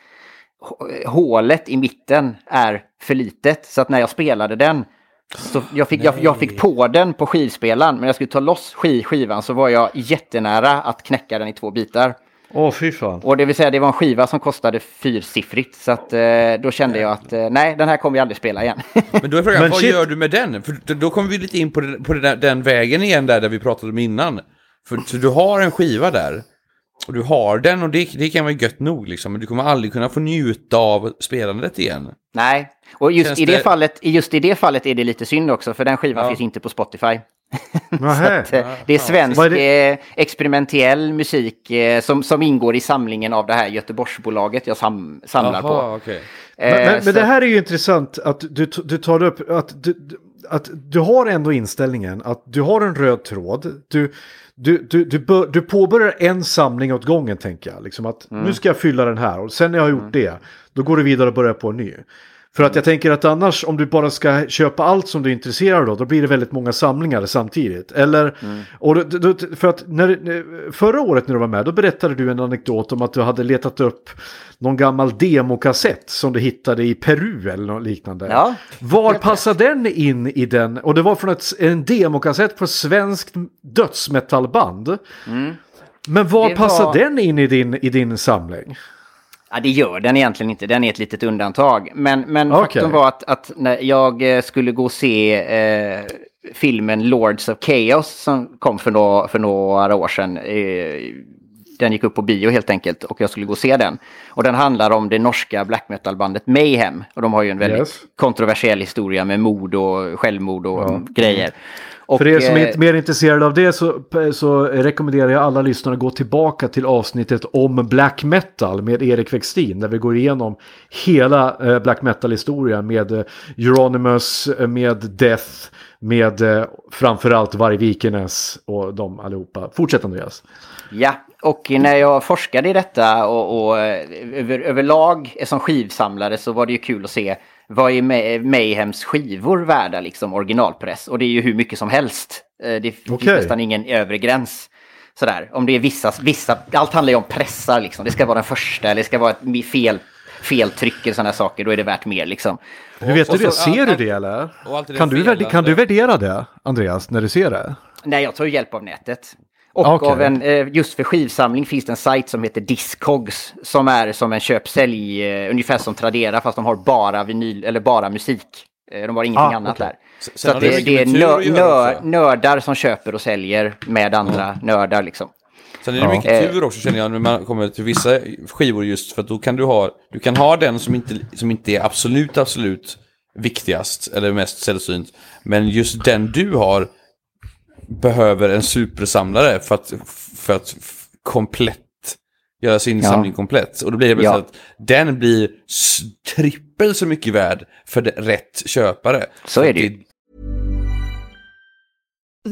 hålet i mitten är för litet. Så att när jag spelade den så jag fick, jag, jag fick på den på skivspelaren men jag skulle ta loss skiv, skivan så var jag jättenära att knäcka den i två bitar. Åh, fy fan. Och det vill säga det var en skiva som kostade fyrsiffrigt. Så att, eh, då kände jag att eh, nej, den här kommer jag aldrig spela igen. [LAUGHS] Men då är frågan, Men vad shit. gör du med den? För då- då kommer vi lite in på, den, på den, där- den vägen igen där, där vi pratade om innan. För så du har en skiva där. Och du har den och det, det kan vara gött nog liksom. Men du kommer aldrig kunna få njuta av spelandet igen. nej, och just Känns i det, det- fallet, just i det fallet är det lite synd också. För den skivan Ja. finns inte på Spotify. [LAUGHS] Att, eh, det är svensk är eh, experimentell musik eh, som, som ingår i samlingen av det här Göteborgsbolaget jag sam, samlar på. Jaha, okej. Men, Eh, men, men det här är ju intressant att du, du tar upp att du- att du har ändå inställningen att du har en röd tråd. Du, du, du, du, bör, du påbörjar en samling åt gången tänker jag. Liksom att nu ska jag fylla den här och sen när jag har gjort det då går du vidare och börjar på en ny. För att jag tänker att annars om du bara ska köpa allt som du är intresserad av då blir det väldigt många samlingar samtidigt. Eller, och då, då, för att när, förra året när du var med då berättade du en anekdot om att du hade letat upp någon gammal demokassett som du hittade i Peru eller något liknande. Ja. Var passar den in i den? Och det var från ett, en demokassett på svenskt dödsmetallband. Men var Mm. Det passar var- den in i din, i din samling? Ja, det gör den egentligen inte. Den är ett litet undantag. Men, men Okej. faktum var att, att när jag eh, skulle gå och se eh, filmen Lords of Chaos som kom för, nå, för några år sedan. Eh, den gick upp på bio helt enkelt och jag skulle gå och se den. Och den handlar om det norska black metal-bandet Mayhem. Och de har ju en väldigt Yes. kontroversiell historia med mord och självmord och Ja. grejer. Och, För er som eh, är mer intresserade av det så, så rekommenderar jag alla lyssnare att gå tillbaka till avsnittet om black metal med Erik Wextin. Där vi går igenom hela eh, black metal-historien med eh, Euronymous, eh, med Death, med eh, framförallt Varg och de allihopa. Fortsätt Andreas. Ja, och när jag forskade i detta och, och eh, över, överlag som skivsamlare så var det ju kul att se vad är May- Mayhems skivor värda liksom originalpress? Och det är ju hur mycket som helst. Eh, Det finns Okej. nästan ingen övre gräns. Sådär, om det är vissa, vissa, allt handlar ju om pressar liksom. Det ska vara den första eller det ska vara ett fel, feltryck eller sådana saker, då är det värt mer liksom. Hur vet och du det? så- Ser du det eller? Kan du, värde, kan du värdera det, Andreas, när du ser det? Nej, jag tar ju hjälp av nätet. Och Okej. av en, eh, just för skivsamling finns det en sajt som heter Discogs. Som är som en köp-sälj, eh, ungefär som Tradera fast de har bara vinyl, eller bara musik. Eh, De har ingenting Ah, annat okej. där. Sen Så det det, det är nö, nördar som köper och säljer med andra nördar liksom. Sen är det Ja. mycket tur också känner jag när man kommer till vissa skivor just för att då kan du ha, du kan ha den som inte, som inte är absolut, absolut viktigast eller mest sällsynt. Men just den du har behöver en supersamlare för att, för att komplett göra sin Ja. samling komplett. Och då blir det Ja. ja. att den blir trippel så mycket värd för det, rätt köpare. Så är det ju.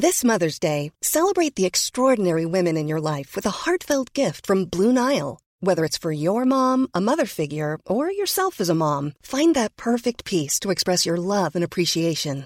This Mother's Day, celebrate the extraordinary women in your life with a heartfelt gift from Blue Nile. Whether it's for your mom, a mother figure, or yourself as a mom, find that perfect piece to express your love and appreciation.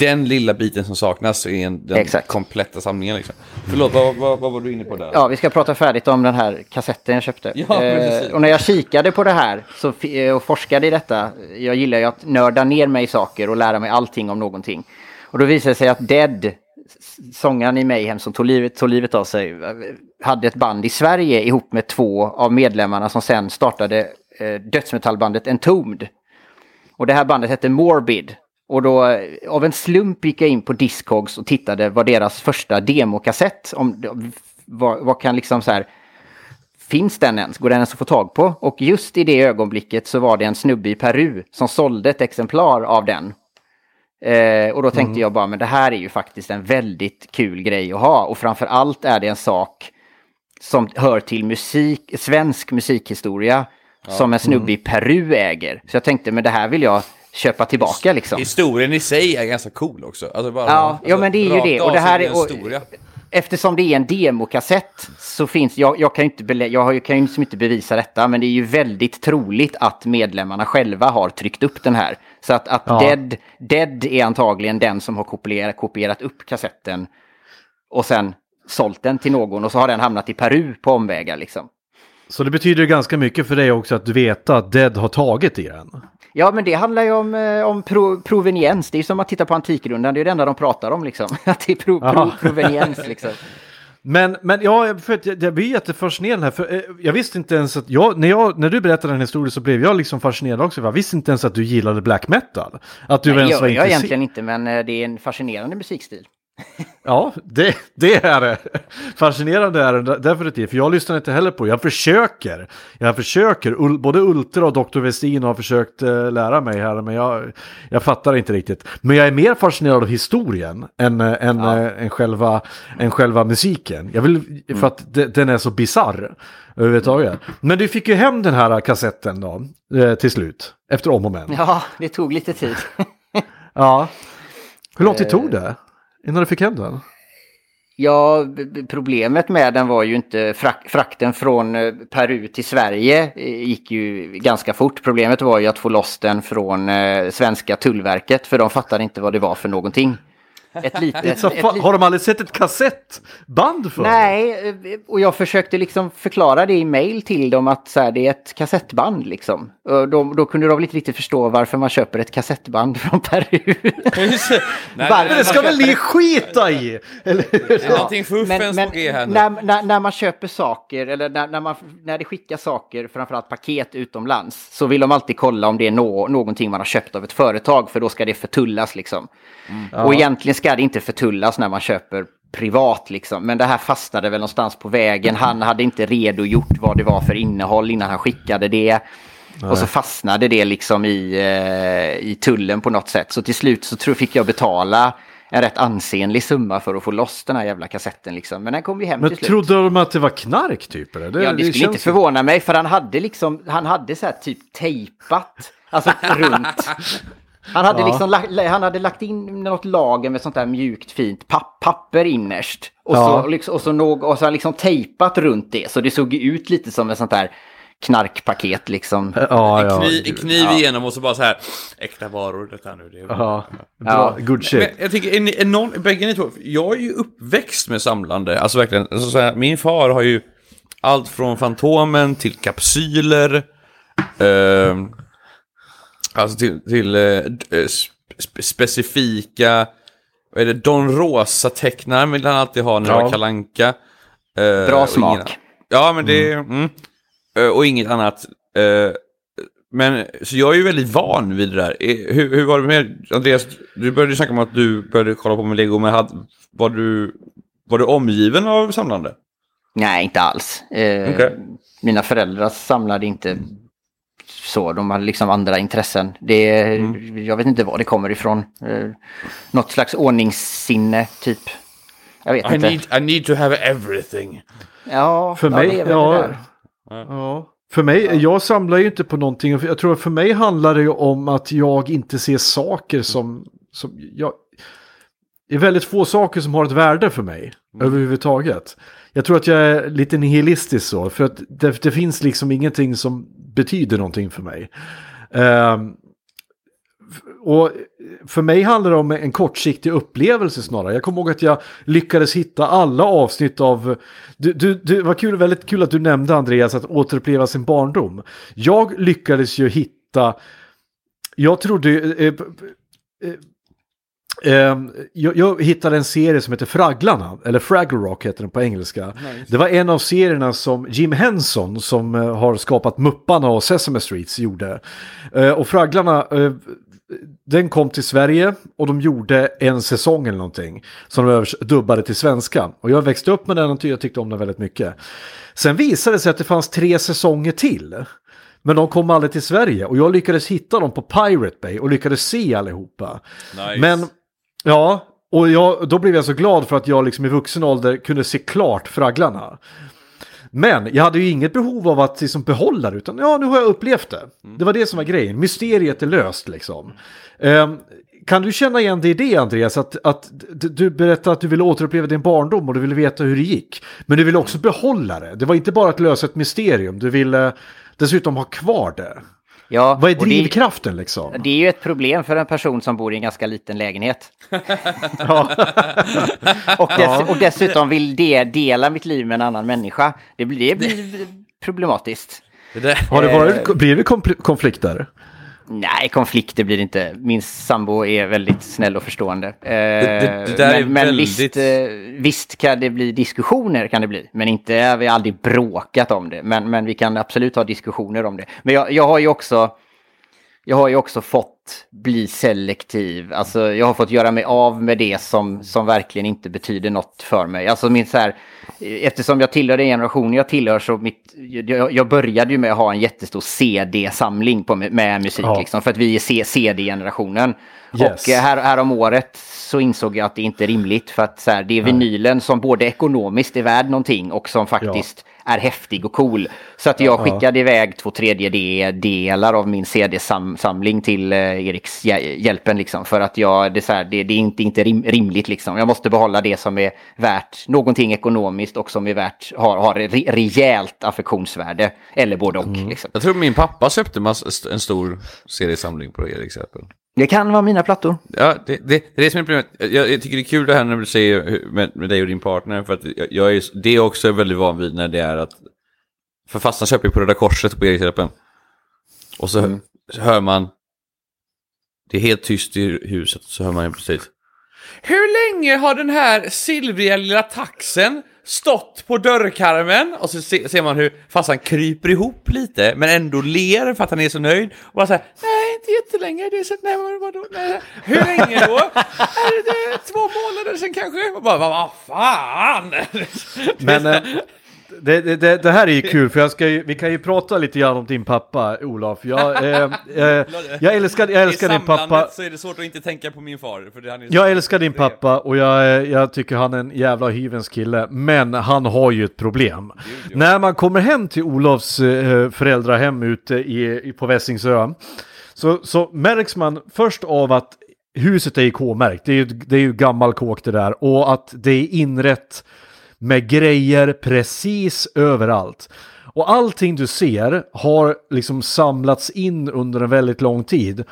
Den lilla biten som saknas är en, den Exakt. kompletta samlingen. Liksom. Förlåt, vad, vad, vad var du inne på där? Ja, vi ska prata färdigt om den här kassetten jag köpte. Ja, eh, och när jag kikade på det här så, eh, och forskade i detta, jag gillar ju att nörda ner mig i saker och lära mig allting om någonting. Och då visade det sig att Dead, sångaren i Mayhem som tog livet, tog livet av sig, hade ett band i Sverige ihop med två av medlemmarna som sen startade eh, dödsmetallbandet Entombed. Och det här bandet hette Morbid. Och då av en slump gick jag in på Discogs och tittade vad deras första demokassett, om, vad, vad kan liksom så här, finns den ens? Går den ens att få tag på? Och just i det ögonblicket så var det en snubbe i Peru som sålde ett exemplar av den. Eh, och då tänkte jag bara, men det här är ju faktiskt en väldigt kul grej att ha. Och framför allt är det en sak som hör till musik, svensk musikhistoria som en snubbe i Peru äger. Så jag tänkte, men det här vill jag köpa tillbaka liksom. Historien i sig är ganska cool också. Alltså bara, Ja, alltså, ja men det är ju det. Och det här är, en och, eftersom det är en demokassett så finns, jag, jag kan ju inte, belä- jag kan ju liksom inte bevisa detta, men det är ju väldigt troligt att medlemmarna själva har tryckt upp den här. Så att, att Ja. Dead, Dead är antagligen den som har kopierat, kopierat upp kassetten och sen sålt den till någon och så har den hamnat i Peru på omvägar liksom. Så det betyder ju ganska mycket för dig också att du vet att Dead har tagit i den. Ja, men det handlar ju om, eh, om pro, proveniens. Det är som att titta på Antikrundan, det är det enda de pratar om liksom. [LAUGHS] Att det är pro, pro, proveniens liksom. Men, men ja, för jag, jag blir jättefascinerad här. För, eh, jag visste inte ens att jag när, jag, när du berättade den historien så blev jag liksom fascinerad också. Jag visste inte ens att du gillade black metal. Att du Nej, ens gör var jag egentligen inte, men eh, det är en fascinerande musikstil. [LAUGHS] Ja, det, det är det. Fascinerande är det definitivt. För jag lyssnar inte heller på Jag försöker. Jag försöker. Både Ultra och Dr. Westin har försökt eh, lära mig här. Men jag, jag fattar inte riktigt. Men jag är mer fascinerad av historien än, eh, än, eh, än, själva, än själva musiken. Jag vill, för att de, den är så bizarr överhuvudtaget. Men du fick ju hem den här kassetten då, till slut. Efter om och men. Ja, det tog lite tid. Ja. Hur lång tid tog det innan du fick hem den? Ja, problemet med den var ju inte frak frakten från eh, Peru till Sverige eh, gick ju ganska fort. Problemet var ju att få loss den från eh, svenska tullverket för de fattade inte vad det var för någonting. Ett litet, Så, ett fa- lit- har de aldrig sett ett kassettband för? Nej, och jag försökte liksom förklara det i mail till dem att så här, det är ett kassettband liksom. Då, då kunde de inte riktigt förstå varför man köper ett kassettband [LAUGHS] från Peru. Nej, Varför? men Det ska väl ni skita i? Eller hur? Är någonting fuffens på G här nu. när, när, när man köper saker eller när, när, man, när det skickas saker, framförallt paket utomlands, så vill de alltid kolla om det är nå, någonting man har köpt av ett företag, för då ska det förtullas liksom. Och egentligen ska det inte förtullas när man köper privat liksom. Men det här fastnade väl någonstans på vägen. Han hade inte redogjort vad det var för innehåll innan han skickade det. Och så fastnade det liksom i, eh, i tullen på något sätt. Så till slut så tror, fick jag betala en rätt ansenlig summa för att få loss den här jävla kassetten liksom. Men den kom ju hem Men till slut. trodde de att det var knark typ? Eller? Ja, det skulle inte förvåna mig för han hade liksom, han hade så här typ tejpat, alltså [LAUGHS] runt. Han hade, Ja. liksom, la- han hade lagt in något lager med sånt där mjukt fint papp, papper innerst. Och, Ja. så, liksom, och, så någ, och så har han liksom tejpat runt det så det såg ut lite som ett sånt där knarkpaket liksom. Ja, En ja. kniv, en kniv igenom och så bara så här, äkta varor detta nu. Det är... Ja, bra. Ja. Good shit. Men jag tycker, är ni, är någon, bägge ni två, jag är ju uppväxt med samlande, alltså verkligen, alltså så här, min far har ju allt från Fantomen till kapsyler, ehm, alltså till, till eh, eh, spe, specifika, vad är det, Don Rosa-tecknaren vill han alltid ha när det Ja. var kalanka. Eh, Bra smak. ingen- ja, men det, mm. Eh, och inget annat. Eh, men, så jag är ju väldigt van vid det där. Eh, Hur, hur var det med Andreas? Du började ju snacka om att du började kolla på med Lego, men hade, var, du, var du omgiven av samlande? Nej, inte alls. Eh, Okej. Mina föräldrar samlade inte så, de hade liksom andra intressen. Det, Mm. Jag vet inte var det kommer ifrån. Eh, något slags ordningssinne, typ. Jag vet I inte. need, I need to have everything. Ja, För ja, mig, ja, ja. För mig, jag samlar ju inte på någonting. Jag tror att för mig handlar det ju om att jag inte ser saker som, som jag, det är väldigt få saker som har ett värde för mig överhuvudtaget. Jag tror att jag är lite nihilistisk så, för att det, det finns liksom ingenting som betyder någonting för mig. Uh, och för mig handlar det om en kortsiktig upplevelse snarare. Jag kommer ihåg att jag lyckades hitta alla avsnitt av... Du, du, det var kul, väldigt kul att du nämnde Andreas att återuppleva sin barndom. Jag lyckades ju hitta... Jag trodde... Eh, eh, jag, jag hittade en serie som heter Fragglarna, eller Fraggle Rock heter den på engelska. Det var en av serierna som Jim Henson, som eh, har skapat Mupparna och Sesame Streets, gjorde. Eh, och Fragglarna, eh, den kom till Sverige och de gjorde en säsong eller någonting. Som de övers- dubbade till svenska. Och jag växte upp med den och jag tyckte om den väldigt mycket. Sen visade det sig att det fanns tre säsonger till. Men de kom aldrig till Sverige och jag lyckades hitta dem på Pirate Bay och lyckades se allihopa. Nice. Men, ja, och jag, då blev jag så glad för att jag liksom i vuxen ålder kunde se klart Fragglarna. Men jag hade ju inget behov av att liksom behålla det, utan ja, nu har jag upplevt det. Det var det som var grejen, mysteriet är löst liksom. Um, kan du känna igen dig i det, Andreas? Att, att du berättade att du ville återuppleva din barndom och du ville veta hur det gick. Men du ville också behålla det. Det var inte bara att lösa ett mysterium, du ville dessutom ha kvar det. Ja, Vad är och det- drivkraften liksom? Det är ju ett problem för en person som bor i en ganska liten lägenhet. [LAUGHS] och, dess, och dessutom vill det dela mitt liv med en annan människa. Det blir, det blir [LAUGHS] problematiskt. Det Har det varit, blir det konflikter? Nej, konflikter blir det inte. Min sambo är väldigt snäll och förstående. Eh, det- det där är men men väldigt- visst, eh, visst kan det bli diskussioner, kan det bli. Men inte, vi har aldrig bråkat om det. Men, men vi kan absolut ha diskussioner om det. Men jag, jag har ju också... Jag har ju också fått bli selektiv. Alltså jag har fått göra mig av med det som, som verkligen inte betyder något för mig. Alltså min så här, eftersom jag tillhör den generation jag tillhör så mitt, jag, jag började ju med att ha en jättestor CD-samling på, med musik. Ja. Liksom, för att vi är CD-generationen. Yes. Och här, här om året så insåg jag att det inte är rimligt. För att så här, det är vinylen som både ekonomiskt är värd någonting och som faktiskt är häftig och cool. Så att jag skickade iväg två tredjedelar av min CD-samling till eh, Eriks hjälpen liksom. För att jag, det är, så här, det, det, är inte, inte rim, rimligt liksom. Jag måste behålla det som är värt någonting ekonomiskt och som är värt, har, har re, rejält affektionsvärde. Eller både och. Mm. Liksom. Jag tror min pappa köpte en stor CD-samling på Eriks hjälpen. Det kan vara mina plattor. Ja, det, det, det är det som är problemet. Jag, jag, tycker det är kul det här när du säger med, med dig och din partner. För att jag, jag är, det är också väldigt van vid när det är att... För fastna köper ju på Röda Korset på Erikshjälpen. Och så, mm. så hör man... Det är helt tyst i huset, så hör man ju precis. Hur länge har den här silvriga lilla taxen stått på dörrkarmen och så ser man hur farsan kryper ihop lite men ändå ler för att han är så nöjd. Och bara säger nej inte jättelänge, det är så, nej, vadå, nej, hur länge då? är det två månader sedan kanske? Och bara, vad fan! Men, [LAUGHS] äh, det, det, det, här är ju kul för jag ska ju, vi kan ju prata lite grann om din pappa Olof. Jag, [LAUGHS] eh, eh, jag älskar, jag älskar din pappa. så är det svårt att inte tänka på min far. För han är jag älskar din pappa och jag, jag tycker han är en jävla hyvens kille. Men han har ju ett problem. När man kommer hem till Olofs eh, föräldrahem ute i, på Väsingsö så, så märks man först av att huset är K-märkt. Det är ju, det är ju gammal kåk det där och att det är inrätt med grejer precis överallt. Och allting du ser har liksom samlats in under en väldigt lång tid.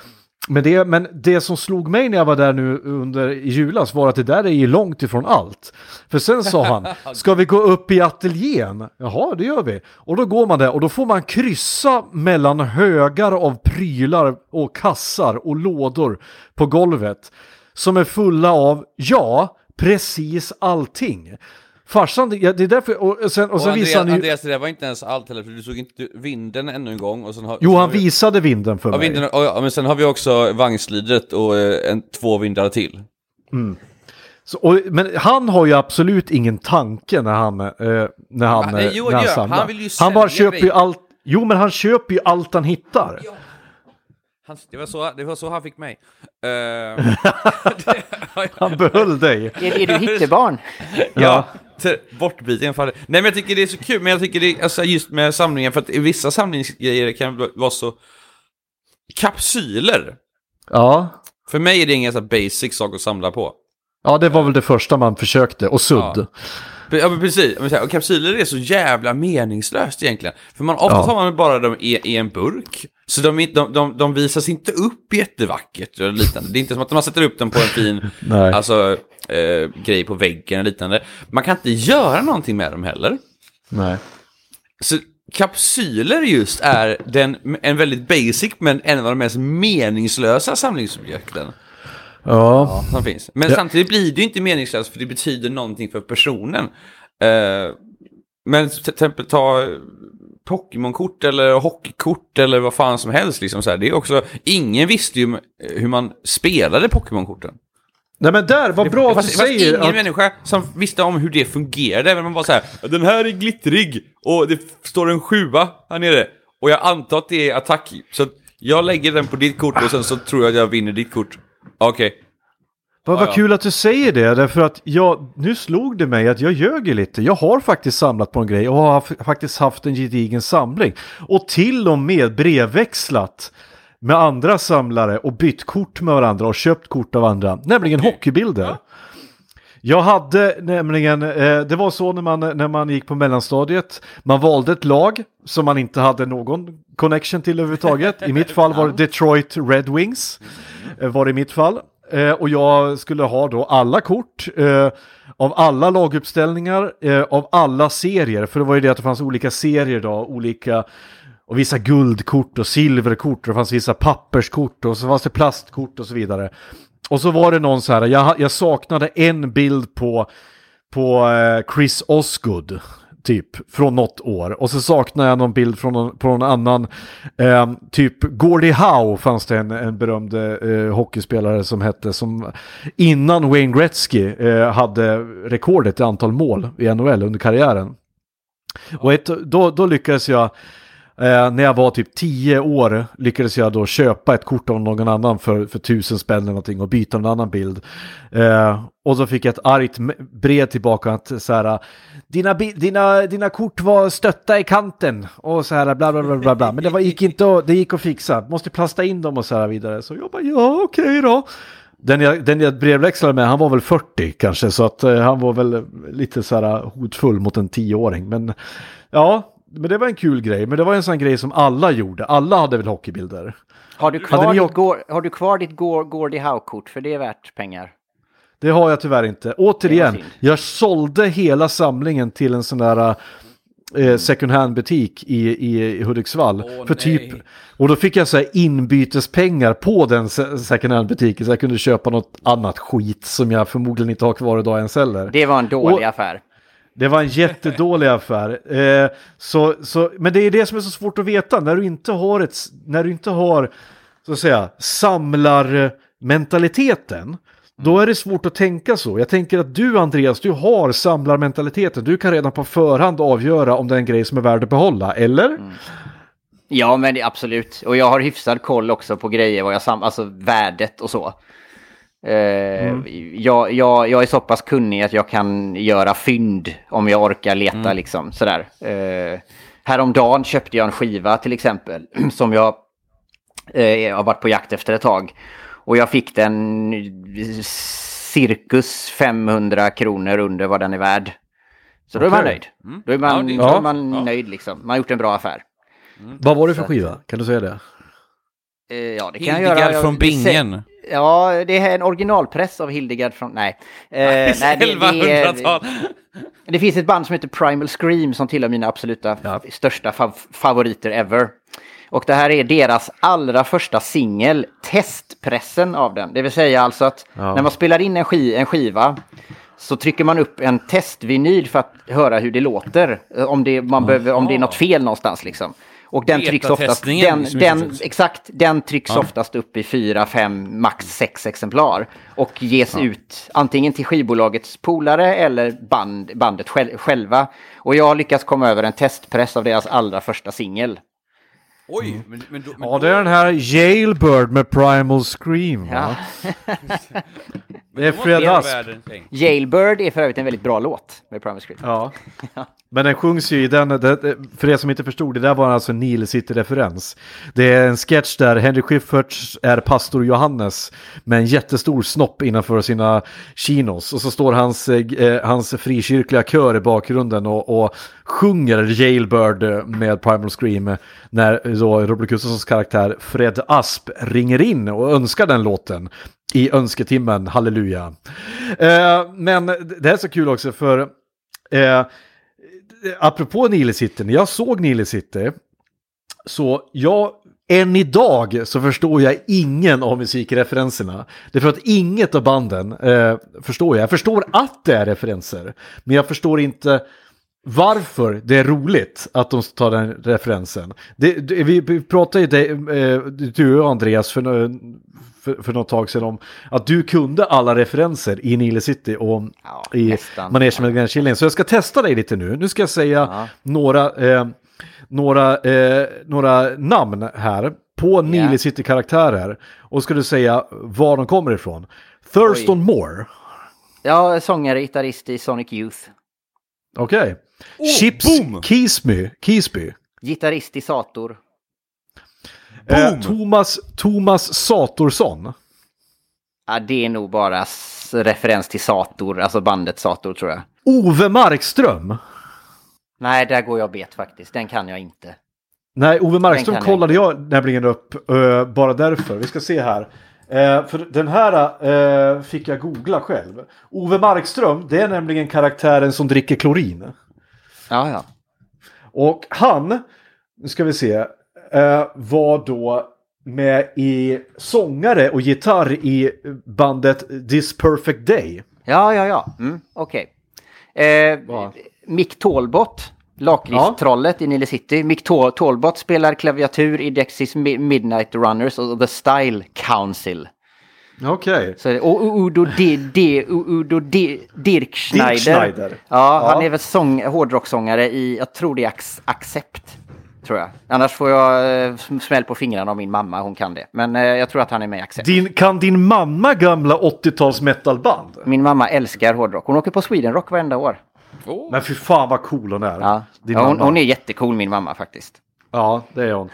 Men det, men det som slog mig när jag var där nu under i julas var att det där är ju långt ifrån allt. För sen sa han, [LAUGHS] ska vi gå upp i ateljén? Jaha, det gör vi. Och då går man där och då får man kryssa mellan högar av prylar och kassar och lådor på golvet. Som är fulla av, ja, precis allting. Farsan, det, det är därför, och sen, och sen och visade han ju... Andreas, det där var inte ens allt heller, för du såg inte vinden ännu en gång och sen har, Jo, han vi... visade vinden för ja, mig. Vinden, och, ja, men sen har vi också vagnslidet och eh, en, två vindar till. Mm. Så, och, men han har ju absolut ingen tanke när han, eh, när han, Nej, jo, när han samlar. Han, vill ju han bara köper ju allt, jo men han köper ju allt han hittar. Ja. Han, det, var så, det var så han fick mig. Uh, [LAUGHS] [LAUGHS] han behöll dig. Är, är du [LAUGHS] hittebarn? ja, bortbiten. Nej men jag tycker det är så kul, men jag tycker det är alltså, just med samlingen, för att vissa samlingsgrejer kan vara så... Kapsyler. Ja. För mig är det ingen så basic sak att samla på. Ja, det var väl det första man försökte, och sudd. Ja. Ja men precis, och kapsyler är så jävla meningslöst egentligen. För man, ofta ja. har man bara dem i, i en burk. Så de, de, de, de visas inte upp jättevackert och liknande. Det är inte som att man sätter upp dem på en fin [LAUGHS] alltså, eh, grej på väggen och liknande. Man kan inte göra någonting med dem heller. Nej. Så kapsyler just är den, en väldigt basic men en av de mest meningslösa samlingsobjekten. Ja. Som finns. Men ja. samtidigt blir det ju inte meningslöst för det betyder någonting för personen. Uh, men till exempel ta Pokémon-kort eller hockeykort eller vad fan som helst. Liksom så här. Det är också, ingen visste ju hur man spelade Pokémon-korten. Nej men där, vad bra det, att du säger Det ingen att... människa som visste om hur det fungerade. Om man bara så här, den här är glittrig och det står en sjua här nere. Och jag antar att det är attack. Så jag lägger den på ditt kort och sen så tror jag att jag vinner ditt kort. Okej. Okay. Vad, vad kul att du säger det, därför att jag, nu slog det mig att jag ljög lite. Jag har faktiskt samlat på en grej och har faktiskt haft en gedigen samling. Och till och med brevväxlat med andra samlare och bytt kort med varandra och köpt kort av andra, nämligen okay. hockeybilder. Ja. Jag hade nämligen, eh, det var så när man, när man gick på mellanstadiet, man valde ett lag som man inte hade någon connection till överhuvudtaget. I mitt fall var det [LAUGHS] Detroit Red Wings, eh, var det i mitt fall. Eh, och jag skulle ha då alla kort eh, av alla laguppställningar, eh, av alla serier. För det var ju det att det fanns olika serier då, olika och vissa guldkort och silverkort och det fanns vissa papperskort och så fanns det plastkort och så vidare. Och så var det någon så här, jag, jag saknade en bild på, på eh, Chris Osgood typ, från något år. Och så saknar jag någon bild från någon, på någon annan. Eh, typ Gordie Howe fanns det en, en berömd eh, hockeyspelare som hette, som innan Wayne Gretzky eh, hade rekordet i antal mål i NHL under karriären. Och ett, då, då lyckades jag Eh, när jag var typ 10 år lyckades jag då köpa ett kort av någon annan för, för tusen spänn eller någonting och byta en annan bild. Eh, och så fick jag ett argt brev tillbaka att så här, dina, dina, dina kort var stötta i kanten och så här bla bla bla bla, bla. men det var, gick inte att, det gick att fixa, måste plasta in dem och så här vidare. Så jag bara ja okej då. Den jag, den jag brevväxlade med, han var väl 40 kanske, så att eh, han var väl lite så här hotfull mot en tioåring. Men ja, men det var en kul grej. Men det var en sån grej som alla gjorde. Alla hade väl hockeybilder. Har du kvar ditt, åkt- Går- har du kvar ditt Gordie Howe-kort? För det är värt pengar. Det har jag tyvärr inte. Återigen, jag sålde hela samlingen till en sån där eh, second hand-butik i, i, i Hudiksvall. Åh, för typ, nej. och då fick jag så här inbytespengar på den se- second hand-butiken så jag kunde köpa något annat skit som jag förmodligen inte har kvar idag ens heller. Det var en dålig Och- affär. Det var en jättedålig affär. Eh, så, så, men det är det som är så svårt att veta. När du inte har, ett, när du inte har så att säga, samlarmentaliteten. Då är det svårt att tänka så. Jag tänker att du Andreas, du har samlarmentaliteten. Du kan redan på förhand avgöra om det är en grej som är värd att behålla, eller? Ja, men det, absolut. Och jag har hyfsad koll också på grejer, vad jag sam alltså värdet och så. Eh, jag, jag, jag är så pass kunnig att jag kan göra fynd om jag orkar leta liksom sådär. Eh, häromdagen köpte jag en skiva till exempel [CLEARS THROAT] som jag eh, har varit på jakt efter ett tag. Och jag fick den cirkus 500 kronor under vad den är värd. Så då är man nöjd. Då är man, Ja, då är man Ja. nöjd liksom. Man har gjort en bra affär. Vad var det för skiva? Kan du säga det? Eh, ja, det kan jag Hildegard göra. Jag- från Bingen. Ja, det är en originalpress av Hildegard från... Nej. Eh, nej det, det, 1100-tal. är, det finns ett band som heter Primal Scream som tillhör mina absoluta Ja. största fav- favoriter ever. Och det här är deras allra första singel, testpressen av den. Det vill säga alltså att Ja. när man spelar in en, ski, en skiva så trycker man upp en testvinyl för att höra hur det låter. eh, Om det, man behöver, om det är något fel någonstans liksom. Och den trycks oftast, den, den, exakt, den trycks Ja. oftast upp i fyra, fem, max sex exemplar. Och ges ut antingen till skivbolagets polare eller band, bandet själ- själva. Och jag har lyckats komma över en testpress av deras allra första singel. Oj, men, men, då, men Ja, det är den här Jailbird med Primal Scream. Va? Ja. [LAUGHS] [LAUGHS] Det är Fred Asp. Jailbird är för övrigt en väldigt bra låt med Primal Scream. [LAUGHS] Ja. Men den sjungs ju i den, det, för er som inte förstod, det där var alltså en Nile City-referens. Det är en sketch där Henry Schyfferts är pastor Johannes med en jättestor snopp innanför sina chinos. Och så står hans, eh, hans frikyrkliga kör i bakgrunden och, och sjunger Jailbird eh, med Primal Scream när då Robert Gustafssons karaktär Fred Asp ringer in och önskar den låten i önsketimmen, halleluja. Eh, men det är så kul också för eh, apropå Nile City, när jag såg Nile City så jag, än idag så förstår jag ingen av musikreferenserna. Det är för att inget av banden eh, förstår jag. Jag förstår att det är referenser, men jag förstår inte varför det är roligt att de tar den referensen. Det, det, vi, vi pratade ju, det, eh, du och Andreas, för, nå- för, för något tag sedan om att du kunde alla referenser i Nile City och Ja, i. Manege med Glenn Killing. Så jag ska testa dig lite nu. Nu ska jag säga Ja. några, eh, några, eh, några namn här på Nile. City-karaktärer. Och ska du säga var de kommer ifrån. Thurston Moore. Ja, sångare, gitarrist i Sonic Youth. Okej. Chips boom! Keesby. Keesby. Gitarrist i Sator. Eh, Thomas, Thomas Satorsson. Ja, det är nog bara referens till Sator, alltså bandet Sator tror jag. Ove Markström. Nej, där går jag bet faktiskt. Den kan jag inte. Nej, Ove Markström kan jag kollade jag nämligen upp eh, bara därför. Vi ska se här. Eh, för den här eh, fick jag googla själv. Ove Markström, det är nämligen karaktären som dricker klorin. Ja, ja. Och han, nu ska vi se, eh, var då med i sångare och gitarr i bandet This Perfect Day. Ja, ja, ja. Mm, Okej. Eh, Vad? Mick Tålbot, lakritstrollet i Nile City. Mick Tå- Tålbot spelar klaviatur i Dexys Mi- Midnight Runners och The Style Council. Okej. Så, och Udo, D, D, Udo D, Dirk Schneider. Schneider. Ja, han Ja. är väl sång, hårdrocksångare i, jag tror det är Ac- Accept. tror jag. Annars får jag eh, smäll på fingrarna av min mamma, hon kan det. Men eh, jag tror att han är med i Accept. Din, kan din mamma gamla 80-tals metalband? Min mamma älskar hårdrock. Hon åker på Sweden Rock varenda år. Men fy fan vad cool hon är. Ja. Ja, hon, hon är jättecool min mamma faktiskt. Ja, det är hon.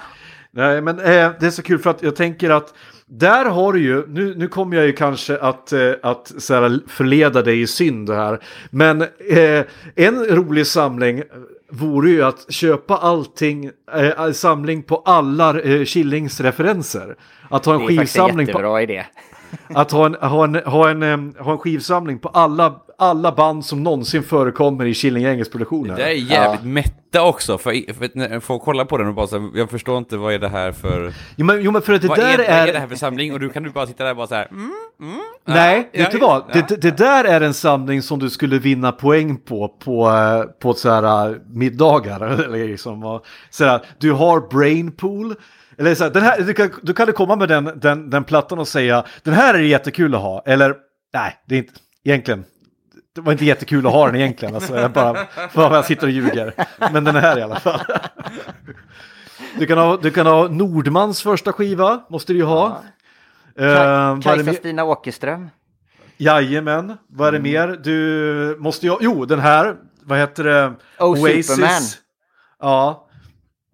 Nej, men eh, det är så kul för att jag tänker att där har du ju, nu, nu kommer jag ju kanske att, eh, att så här, förleda dig i synd här, men eh, en rolig samling vore ju att köpa allting, eh, samling på alla eh, Killings referenser. Att ha en Det är faktiskt en skivsamling på jättebra idé. att ha en, ha en, ha en, em, ha en skivsamling på alla, alla band som någonsin förekommer i Killinggängets produktioner. Det är jävligt mätta också, för, för när folk kollar på den och bara så här, jag förstår inte vad är det här för... Jo men, jo, men för att det vad där är, vad är... det här för samling? Och du kan du bara sitta där och bara så här, mm, mm, ja, Nej, ja, vet du vad? ja. Det, det där är en samling som du skulle vinna poäng på på, eh, på så här, eh, middagar. [LAUGHS] Eller liksom, och, så här, du har Brainpool. Eller så här, den här, du, kan, du kan komma med den, den, den plattan och säga den här är jättekul att ha. Eller nej, det är inte egentligen. Det var inte jättekul att ha den egentligen. Alltså, jag bara för jag sitter och ljuger. Men den är här i alla fall. Du kan ha, du kan ha Nordmans första skiva, måste du ju ha. Eh, är det mer? Kajsa-Stina Åkerström. Jajamän, vad är det Mm. mer? Du måste ju, jo den här, vad heter det? Oh, Superman. Ja.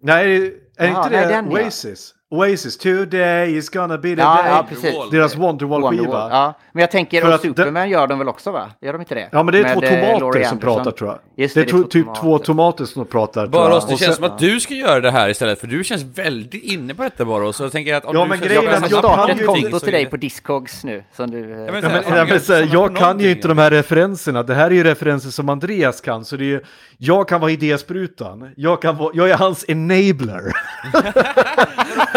Nej, är Jaha, inte nej, det den, ja. Oasis? Today is gonna be the Ja, day. ja, precis. Deras Wonderwall-skiva. Wonderwall. Ja, men jag tänker, För och att Superman gör de väl också va? Gör de inte det? Ja men det är Med, två eh, tomater Laurie som Anderson. pratar tror jag. Just det är det, är typ tomater. två tomater som pratar. Baros, det Och känns sen- som att du ska göra det här istället, för du känns väldigt inne på detta Baros. Så jag tänker att om Ja, du men grejen är att jag ett konto till dig på Discogs nu. Som du, Ja, men Ja, men, jag samlar jag kan ju inte de här referenserna. Det här är ju referenser som Andreas kan. Så det är ju, jag kan vara idésprutan. Jag, kan vara, jag är hans enabler. [LAUGHS] [LAUGHS]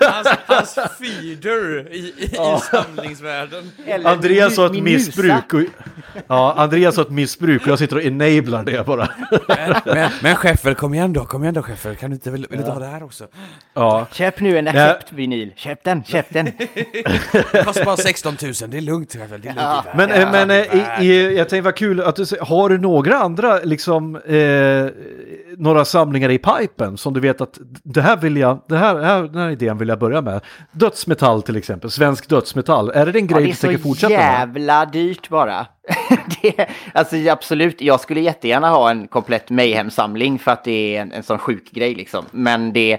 Hans, hans feeder i, i, i samlingsvärlden. Eller Andreas har ett missbruk. Och, ja, Andreas har ett missbruk och jag sitter och enablar det bara. Men, men Scheffel, kom igen då, kom igen då Scheffel, kan du inte, vill, vill du inte ha det här också? Ja. Köp nu en Accept-vinyl. Köp den, köp den. [LAUGHS] Det kostar bara 16 000, det är lugnt Scheffel, det är lugnt. Men, eh, men eh, i, i, jag tänkte vad kul att du har du några andra liksom eh, några samlingar i pipen som du vet att det här vill jag, det här, det här, den här idén vill jag börja med. Dödsmetall till exempel, svensk dödsmetall. Är det Ja, grej det är du tänker så fortsätta med? jävla dyrt bara. [LAUGHS] det, alltså absolut, jag skulle jättegärna ha en komplett Mayhem-samling för att det är en, en sån sjuk grej liksom. Men det,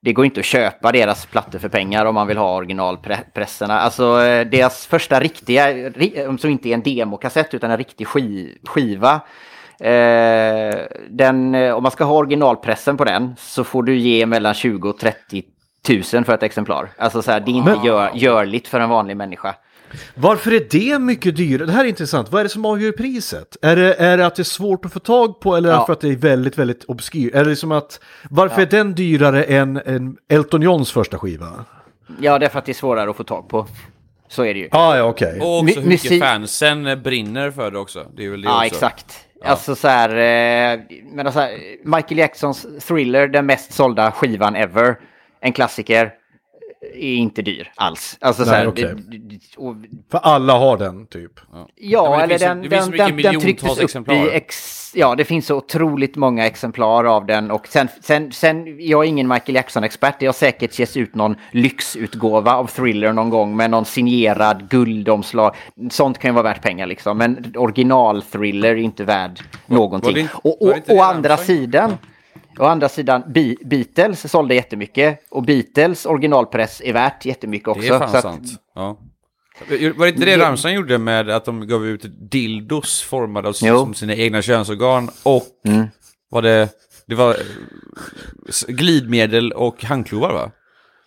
det går inte att köpa deras plattor för pengar om man vill ha originalpresserna. Alltså eh, deras första riktiga, ri- som inte är en demokassett utan en riktig ski, skiva. Eh, den, eh, om man ska ha originalpressen på den så får du ge mellan 20 och 30 tusen för ett exemplar. Alltså så här, det är inte Men- gör, görligt för en vanlig människa. Varför är det mycket dyrare? Det här är intressant. Vad är det som avgör priset? Är det, är det att det är svårt att få tag på eller är det Ja. för att det är väldigt, väldigt obskyrt? Är det som att, varför är den dyrare än, än Elton Johns första skiva? Ja, det är för att det är svårare att få tag på. Så är det ju. Ah, ja, okej. Och också My- hur mycket musik- fansen brinner för det också. Det är väl det Ja, också. exakt. Alltså så här, eh, men alltså, Michael Jacksons Thriller, den mest sålda skivan ever, en klassiker, är inte dyr alls. Alltså så Nej, här, det- det- och, För alla har den typ. Ja, ja, men det eller den, den, mycket den, den trycktes upp i ex, Ja, det finns så otroligt många exemplar av den. Och sen, sen, sen jag är ingen Michael Jackson-expert. Det har säkert getts ut någon lyxutgåva av Thriller någon gång med någon signerad guldomslag. Sånt kan ju vara värt pengar liksom. Men original-Thriller är inte värd någonting. det och å andra sidan Å andra sidan, Be- Beatles sålde jättemycket och Beatles originalpress är värt jättemycket också. Det är fan så att- sant. Ja. Var det inte det Det- Ramstein gjorde med att de gav ut dildos formade av Jo. som sina egna könsorgan och Mm. var det, det var eh, glidmedel och handklovar va?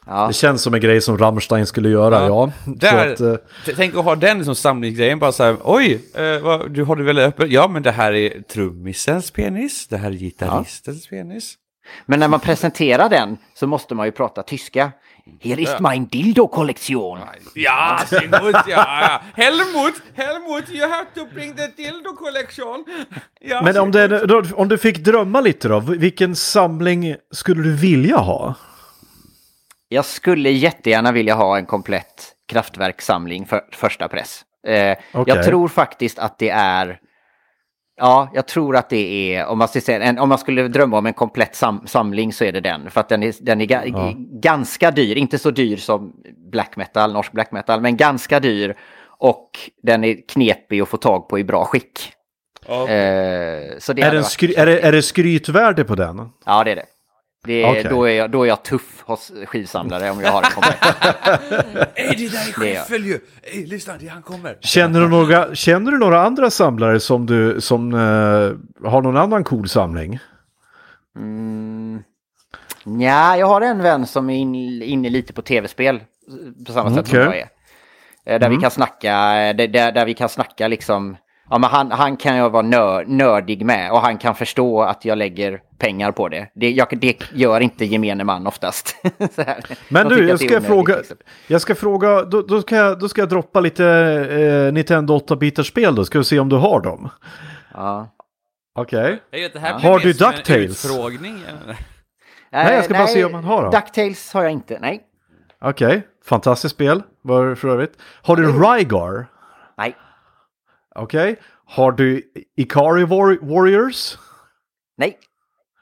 Ja. Det känns som en grej som Rammstein skulle göra, ja. Där, Så att, eh, tänk att ha den som samlingsgrejen, bara så här, oj, eh, vad, du har du väl öppet? Ja, men det här är trummisens penis, det här är gitarristens penis. Men när man presenterar den så måste man ju prata tyska. Hier ist mein Dildo-Kollektion. Ja, Helmut, ja, ja. Helmut, Helmut, you have to bring the dildo collection. Ja, men om, det, då- om du fick drömma lite då, vilken samling skulle du vilja ha? Jag skulle jättegärna vilja ha en komplett kraftverkssamling för första press. Eh, Okej. Jag tror faktiskt att det är Ja, jag tror att det är, om man, en, om man skulle drömma om en komplett sam, samling så är det den. För att den är, den är ga, Ja. ganska dyr, inte så dyr som black metal, norsk black metal, men ganska dyr. Och den är knepig att få tag på i bra skick. Eh, så det Är, hade det en varit- skry, är, det, är det skrytvärde på den? Ja, det är det. Det är, Okej. då, är jag, då är jag tuff hos skivsamlare om jag har en komplett. [LAUGHS] Ey, det där är. Scheffel ju! Ey, lyssna, det, han kommer! Känner du, några, känner du några andra samlare som, du, som eh, har någon annan cool samling? Mm. Ja, jag har en vän som är in, inne lite på tv-spel. På samma sätt som Okej. jag är. Eh, Där vi kan snacka, eh, där, där där vi kan snacka liksom. Ja, men han, han kan jag vara nör, nördig med och han kan förstå att jag lägger pengar på det. Det, jag, det gör inte gemene man oftast. [LAUGHS] Så här. Men De du, jag ska onödigt, fråga, liksom. jag ska fråga, då, då, ska jag, då ska jag droppa lite eh, Nintendo 8-bitars spel då, ska vi se om du har dem. Ja. Okej. Det här Har du DuckTales? Eller? Nej, jag ska bara se om han har dem. Ducktails har jag inte, nej. Okej, fantastiskt spel var för övrigt. Har du Rygar? Nej, Okej. Har du Ikari War- Warriors? nej,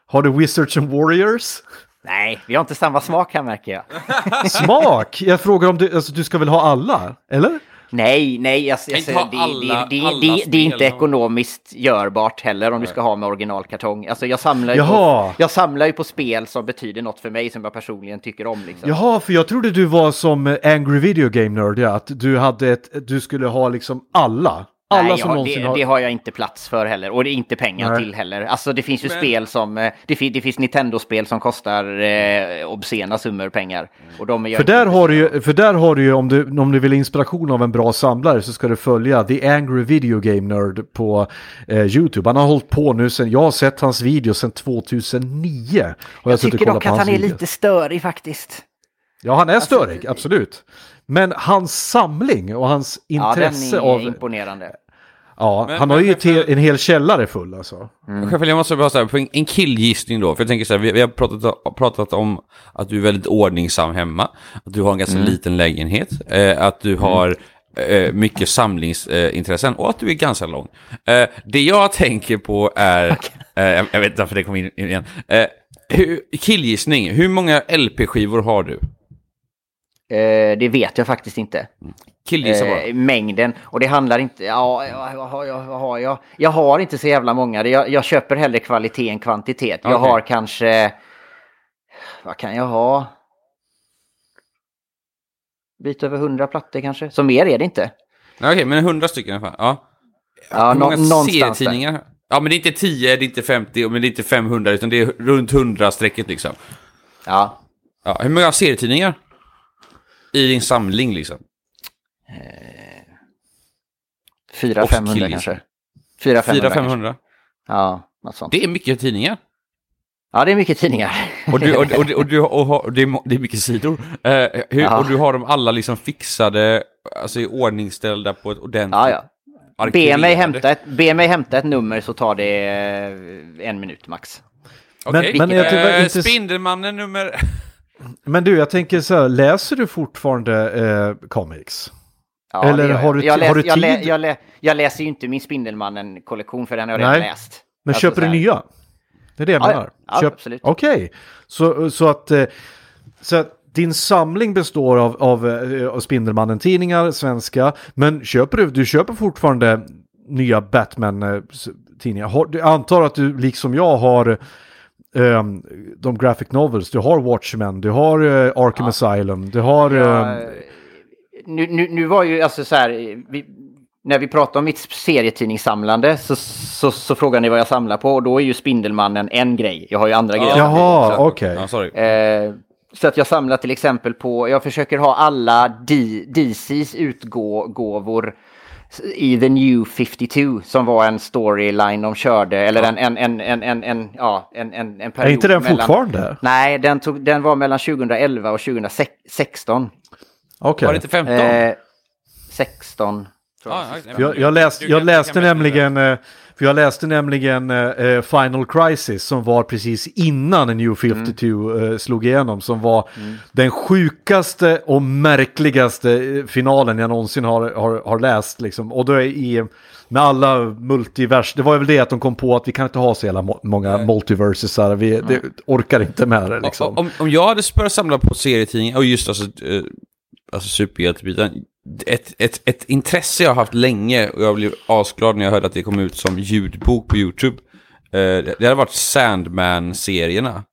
Har du Wizards and Warriors? nej. Vi har inte samma smak här märker jag. [LAUGHS] Smak! Jag frågar om du, alltså du ska väl ha alla? Eller? Nej, nej, jag, jag, inte säger, ha det, alla- det, är inte ekonomiskt görbart heller om du ska ha med originalkartong. Alltså jag samlar, ju på, jag samlar ju på spel som betyder något för mig som jag personligen tycker om. Liksom. Jaha, för jag trodde du var som Angry Video Game Nerd, ja, att du hade ett, du skulle ha liksom alla. Alla Nej, som jag, det, har... det har jag inte plats för heller. Och det är inte pengar Nej. till heller. Alltså det finns ju Men- spel som... eh, Det, fin, det finns Nintendo-spel som kostar eh, obscena summor pengar. Och de är För där, har du ju, för där har du ju, om du, om du vill inspiration av en bra samlare så ska du följa The Angry Video Game Nerd på eh, YouTube. Han har hållit på nu sen, jag har sett hans video sedan 2009. Har jag Jag tycker dock att han är lite störig faktiskt. Ja, han är störig, absolut. Men hans samling och hans Ja, den intresse är av... imponerande. Ja, Men- han har men- ju te- en hel källare full alltså. Scheffel, jag måste bara säga, på en, killgissning då, för jag tänker så här, vi, vi har pratat, pratat om att du är väldigt ordningsam hemma, att du har en ganska liten lägenhet, eh, att du har eh, mycket samlingsintressen och att du är ganska lång. Eh, det jag tänker på är, [LAUGHS] eh, jag, jag vet inte varför det kom in igen, eh, hur, killgissning, hur många LP-skivor har du? Eh, det vet jag faktiskt inte. Killgissa bara. Eh, mängden. Och det handlar inte... Ja, ja, jag, har- jag, jag, jag har inte så jävla många. Jag, jag köper hellre kvalitet än kvantitet. Jag Okej. har kanske... Vad kan jag ha? Bit över hundra plattor kanske. Så mer är det inte. Okej, men hundra stycken i alla fall. Ja. Ja, Hur många där. serietidningar? Ja, men det är inte 10, det är inte 50, men det är inte 500, utan det är runt 100-strecket liksom. Ja. Ja, hur många serietidningar? I din samling liksom. Fyra, Och 500 killgissning. kanske. Fyra, 500. kanske. 400-500. Ja, något sånt. Det är mycket tidningar. Ja, det är mycket tidningar. Och, du, och, och, och, du, [LAUGHS] och, det, är, må- det är mycket sidor. Eh, hur, Ja. Och du har dem alla liksom fixade, alltså i ordningställda på ett ordentligt... Ja, ja. Be mig, hämta ett, be mig hämta ett nummer så tar det eh, en minut max. Okej. Men- men jag Eh, inte- Spindelmannen nummer... Men du, jag tänker så här, läser du fortfarande eh, comics? Ja, Eller gör har jag. du- jag, läs, har du jag, lä, tid? jag, lä, jag läser ju inte min Spindelmannen-kollektion för den har jag redan läst. Men Alltså, köper du nya? Det är det jag Ja, menar. ja, Köp... absolut. Okej, så, så att... eh, Så att din samling består av, av, eh, av Spindelmannen-tidningar, svenska, men köper du, du köper fortfarande nya Batman-tidningar? Har- Jag antar att du liksom jag har ehm, de graphic novels, du har Watchmen, du har eh, Arkham Asylum, du har... Ja, ehm, nu, nu, nu var ju alltså så här, vi, när vi pratade om mitt serietidningssamlande så, så, så frågade ni vad jag samlar på och då är ju Spindelmannen en grej. Jag har ju andra grejer. Jaha, okej. Ja, sorry. Eh, så att jag samlar till exempel på, jag försöker ha alla D- DCs utgåvor i The New 52 som var en storyline de körde, eller en, en, en, en, en, en, ja, en, en, en period. Är inte den mellan- fortfarande? Nej, den, tog, den var mellan 2011 och 2016. Okej. Var det inte 15? Eh, 16. tror jag. Ja, ja, Jag, jag, läst, jag läste nämligen, eh, För jag läste nämligen eh, Final Crisis som var precis innan New 52 eh, slog igenom. Som var den sjukaste och märkligaste eh, finalen jag någonsin har, har, har läst. Liksom. Och då är i, med alla multivers, det var väl det att de kom på att vi kan inte ha så jävla må många multiversesar. Vi det, orkar inte med det liksom. Om, om jag hade börjat samla på serietidningar, och just alltså, eh, alltså superhjältebiten, ett, ett, ett intresse jag har haft länge och jag blev asglad när jag hörde att det kom ut som ljudbok på YouTube. Eh, det hade varit Sandman-serierna.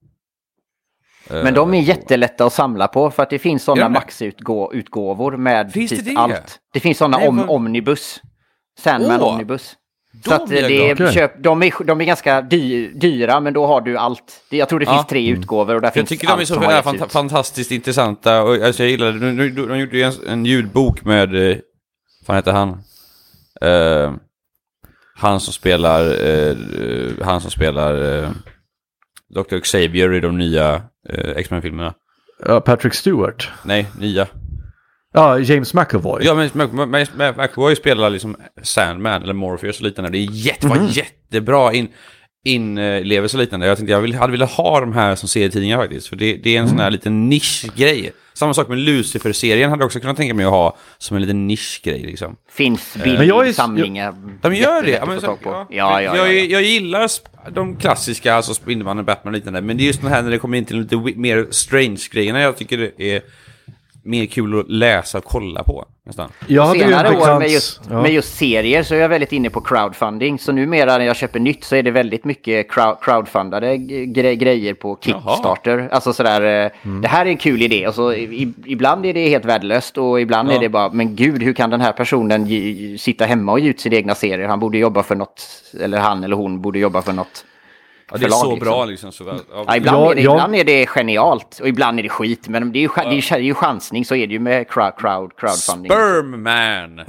Men de är jättelätta att samla på för att det finns sådana maxutgåvor med Finns typ det? allt. Det finns sådana om, omnibus. Sandman Åh, omnibus. Då Så att jag det är, köp, de, är, de är ganska dy, dyra men då har du allt. Jag tror det Ja. finns tre utgåvor och där Jag finns tycker de är allt så ut. fantastiskt intressanta. Och, alltså, jag gillade, de, de, de gjorde ju en, en ljudbok med, eh, vad heter han? Eh, han som spelar, eh, eh, han som spelar eh, Dr. Xavier i de nya eh, X-Men-filmerna. Ja, Patrick Stewart. Nej, nya. Ja, James McAvoy. Ja, men McAvoy spelar liksom Sandman eller Morpheus och liknande. Det är jätte, var jättebra in, inlevelse och liknande. Jag tänkte jag vill, hade velat ha de här som serietidningar faktiskt. För det, det är en sån här liten nischgrej. Samma sak med Lucifer-serien hade jag också kunnat tänka mig att ha som en liten nischgrej liksom. Finns är- bildsamlingar. De gör det. Ja, så, ja, Ja, ja, jag, ja. jag gillar de klassiska, alltså Spindelmannen, Batman och liknande. Men det är just det här när det kommer in till lite mer strange-grejerna jag tycker det är mer kul att läsa och kolla på. Nästan. Jag hade ju en Senare år med just, ja. med just serier så är jag väldigt inne på crowdfunding. Så numera när jag köper nytt så är det väldigt mycket crowd, crowdfundade gre grejer på Kickstarter. Alltså sådär, eh, Mm. det här är en kul idé. Och så i, ibland är det helt värdelöst och ibland är det bara, men gud hur kan den här personen sitta hemma och ge ut sina egna serier? Han borde jobba för något, eller han eller hon borde jobba för något Ja, det är förlag, så liksom. bra liksom. Så, ja, Ja, ibland, Ja, är det, ja. ibland är det genialt och ibland är det skit. Men det är ju, det är ju, det är ju chansning, så är det ju med crowd, crowd, crowdfunding. Sperm man!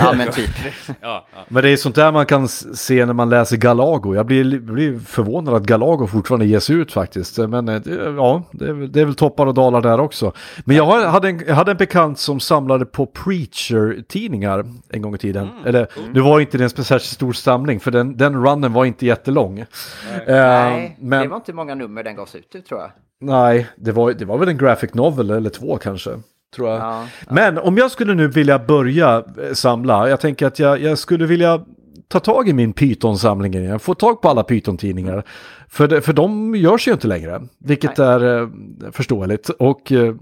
Ja, men typ. [LAUGHS] ja, ja. Men det är sånt där man kan se när man läser Galago. Jag blir, blir förvånad att Galago fortfarande ges ut faktiskt. Men eh, det, ja, det är, väl- det är väl toppar och dalar där också. Men jag hade en, jag hade en bekant som samlade på Preacher-tidningar en gång i tiden. Eller nu var inte det en särskilt stor samling för den, den runnen var inte jättelång. Eh, Nej, men, det var inte många nummer den gavs ut tror jag. Nej, det var, det var väl en graphic novel eller två kanske. Tror jag. Ja, Men om jag skulle nu vilja börja eh, samla, jag tänker att jag, jag skulle vilja ta tag i min Python-samling igen, få tag på alla Python-tidningar. För, det, för de görs ju inte längre, vilket är eh, förståeligt. Och eh,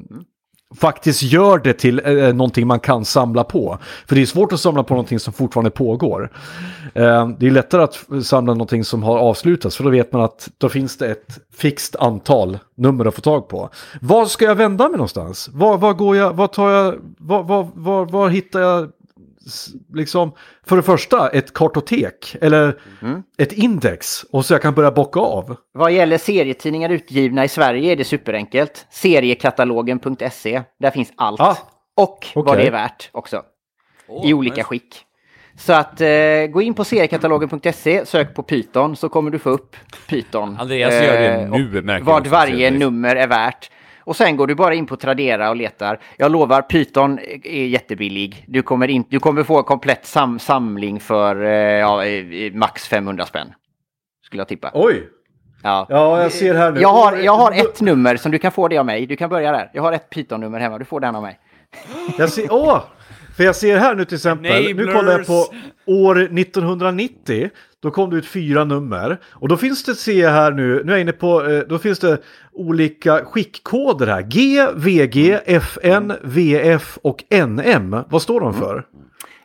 faktiskt gör det till eh, eh, någonting man kan samla på. För det är svårt att samla på någonting som fortfarande pågår. Eh, det är lättare att samla någonting som har avslutats för då vet man att då finns det ett fixt antal nummer att få tag på. Var ska jag vända mig någonstans? Var, var går jag, var tar jag, var, var, var, var hittar jag liksom, för det första ett kartotek eller ett index och så jag kan börja bocka av. Vad gäller serietidningar utgivna i Sverige är det superenkelt. Seriekatalogen.se, där finns allt. Ah, och vad okej. det är värt också. I olika skick. Så att eh, gå in på seriekatalogen.se, sök på Python så kommer du få upp Python. Andreas gör det Eh, nu, märker Vad varje nummer är värt. Och sen går du bara in på Tradera och letar. Jag lovar, Python är jättebillig. Du kommer, in, du kommer få en komplett sam, samling för eh, ja, eh, max 500 spänn. Skulle jag tippa. Oj! Ja. Ja, jag ser här nu. Jag har, jag har ett nummer som du kan få det av mig. Du kan börja där. Jag har ett Python-nummer hemma. Du får den av mig. Jag ser, åh! För jag ser här nu till exempel, nu Enablers. kollar jag på år 1990. Då kom det ut fyra nummer. Och då finns det, ser jag här nu, nu är jag inne på, eh, då finns det olika skickkoder här. G, VG, FN, VF och NM. Vad står de för?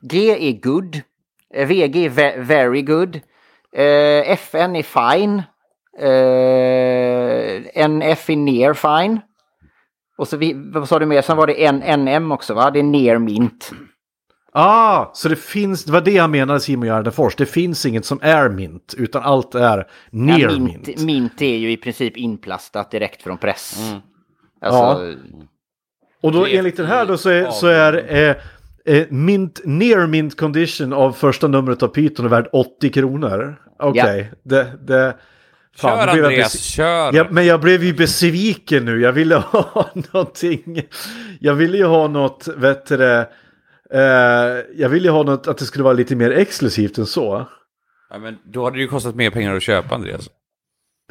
G är good. Eh, VG är ve- very good. Eh, FN är fine. NF är near fine. Och så vi, vad sa du mer? Sen var det N, NM också va? Det är near mint. Ah, så det finns, det var det han menade Simon Gärdenfors. Det finns inget som är mint, utan allt är near Ja, mint. mint, mint är ju i princip inplastat direkt från press. Alltså, Och då enligt den här då så är, så är eh, eh, mint, near mint condition av första numret av Python är värd 80 kronor. Okej, det, det... Kör blev jag Andreas, bes- kör! Ja, men jag blev ju besviken nu. Jag ville [LAUGHS] ha någonting. Jag ville ju ha något, vet du det, eh, Jag ville ju ha något att det skulle vara lite mer exklusivt än så. Ja, men då hade det ju kostat mer pengar att köpa, Andreas.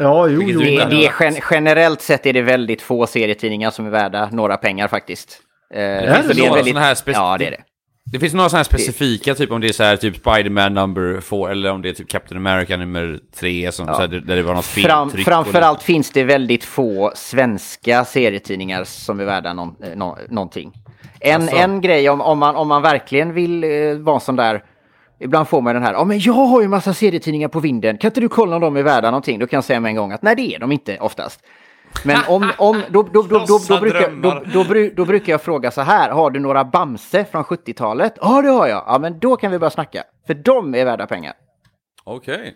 Ja, jo, jo. Det, det är gen generellt sett är det väldigt få serietidningar som är värda några pengar faktiskt. Eh, det så så? Några såna här spec- Ja, det är det. Det finns några sådana specifika, typ om det är så här typ Spider-Man number 4 eller om det är typ Captain America nummer 3 som, så här, där det var något Fram, framförallt finns det väldigt få svenska serietidningar som är värda någon, eh, nå- någonting. En, Alltså- en grej om, om, man, om man verkligen vill eh, vara sån där Ibland får man den här, ja men jag har ju massa serietidningar på vinden, kan inte du kolla om de är värda någonting? Då kan jag säga med en gång att nej det är de inte oftast. Men om, om då, då, då, då, brukar, då, brukar jag fråga så här, har du några Bamse från 70-talet? Ja det har jag, ja men då kan vi börja snacka. För de är värda pengar. Okej.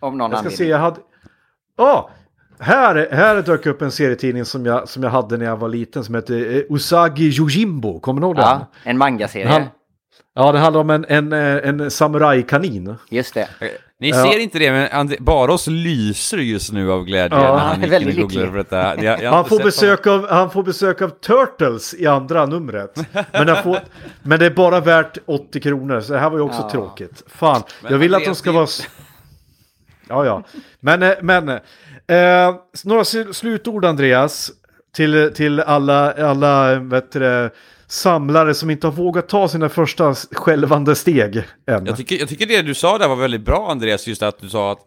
Om någon Jag ska anledning. se, jag hade... Ja! här, här dök upp en serietidning som jag, som jag hade när jag var liten som hette eh, Usagi Yojimbo. Kommer ni ihåg den? Ja, en mangaserie. Ja, det handlar om en, en, eh, en samurajkanin. Just det. Ni Ja. ser inte det, men André, Baros lyser just nu av glädje Ja, när han han är väldigt lycklig. för detta. Jag, jag Han får, besök av, han får besök av Turtles i andra numret. Men, får, men det är bara värt 80 kronor, så det här var ju också Ja. tråkigt. Fan, Men jag vill att de ska vara... Ja, ja. Men, eh, men eh, några sl- slutord Andreas, till, till alla, alla vet du, samlare som inte har vågat ta sina första skälvande steg än. Jag tycker, jag tycker det du sa där var väldigt bra Andreas, just att du sa att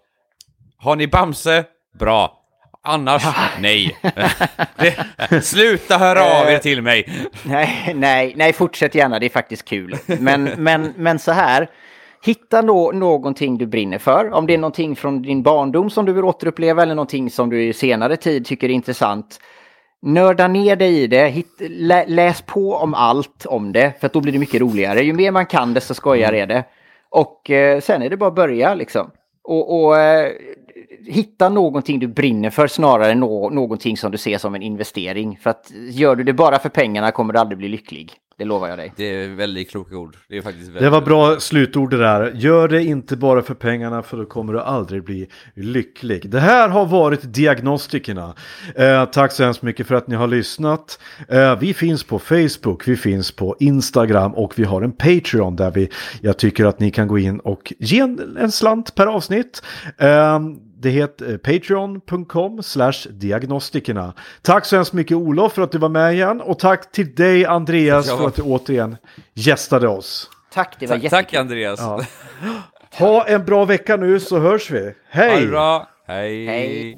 har ni Bamse? Bra. Annars, nej. [LAUGHS] det, sluta höra av er till mig. Nej, nej, nej, fortsätt gärna. Det är faktiskt kul. Men, men, men så här. Hitta nå någonting du brinner för. Om det är någonting från din barndom som du vill återuppleva eller någonting som du i senare tid tycker är intressant. Nörda ner dig i det. Hitt, lä, läs på om allt om det. För då blir det mycket roligare. Ju mer man kan desto skojigare är det. Och eh, sen är det bara att börja liksom. Och, och eh, hitta någonting du brinner för snarare än nå, någonting som du ser som en investering. För att gör du det bara för pengarna kommer du aldrig bli lycklig. Det lovar jag dig. Det är väldigt kloka ord. Det är faktiskt väldigt, Det var bra slutord det där. Gör det inte bara för pengarna för då kommer du aldrig bli lycklig. Det här har varit Diagnostikerna. Eh, tack så hemskt mycket för att ni har lyssnat. Eh, vi finns på Facebook, vi finns på Instagram och vi har en Patreon där vi, jag tycker att ni kan gå in och ge en, en slant per avsnitt. Eh, det heter eh, patreon.com slash diagnostikerna. Tack så hemskt mycket Olof för att du var med igen och tack till dig Andreas Ja. För att du återigen gästade oss. Tack, det var Tack, jättekul. tack Andreas. Ja. Ha en bra vecka nu så hörs vi. Ha Hej! det bra. Hej. Hej.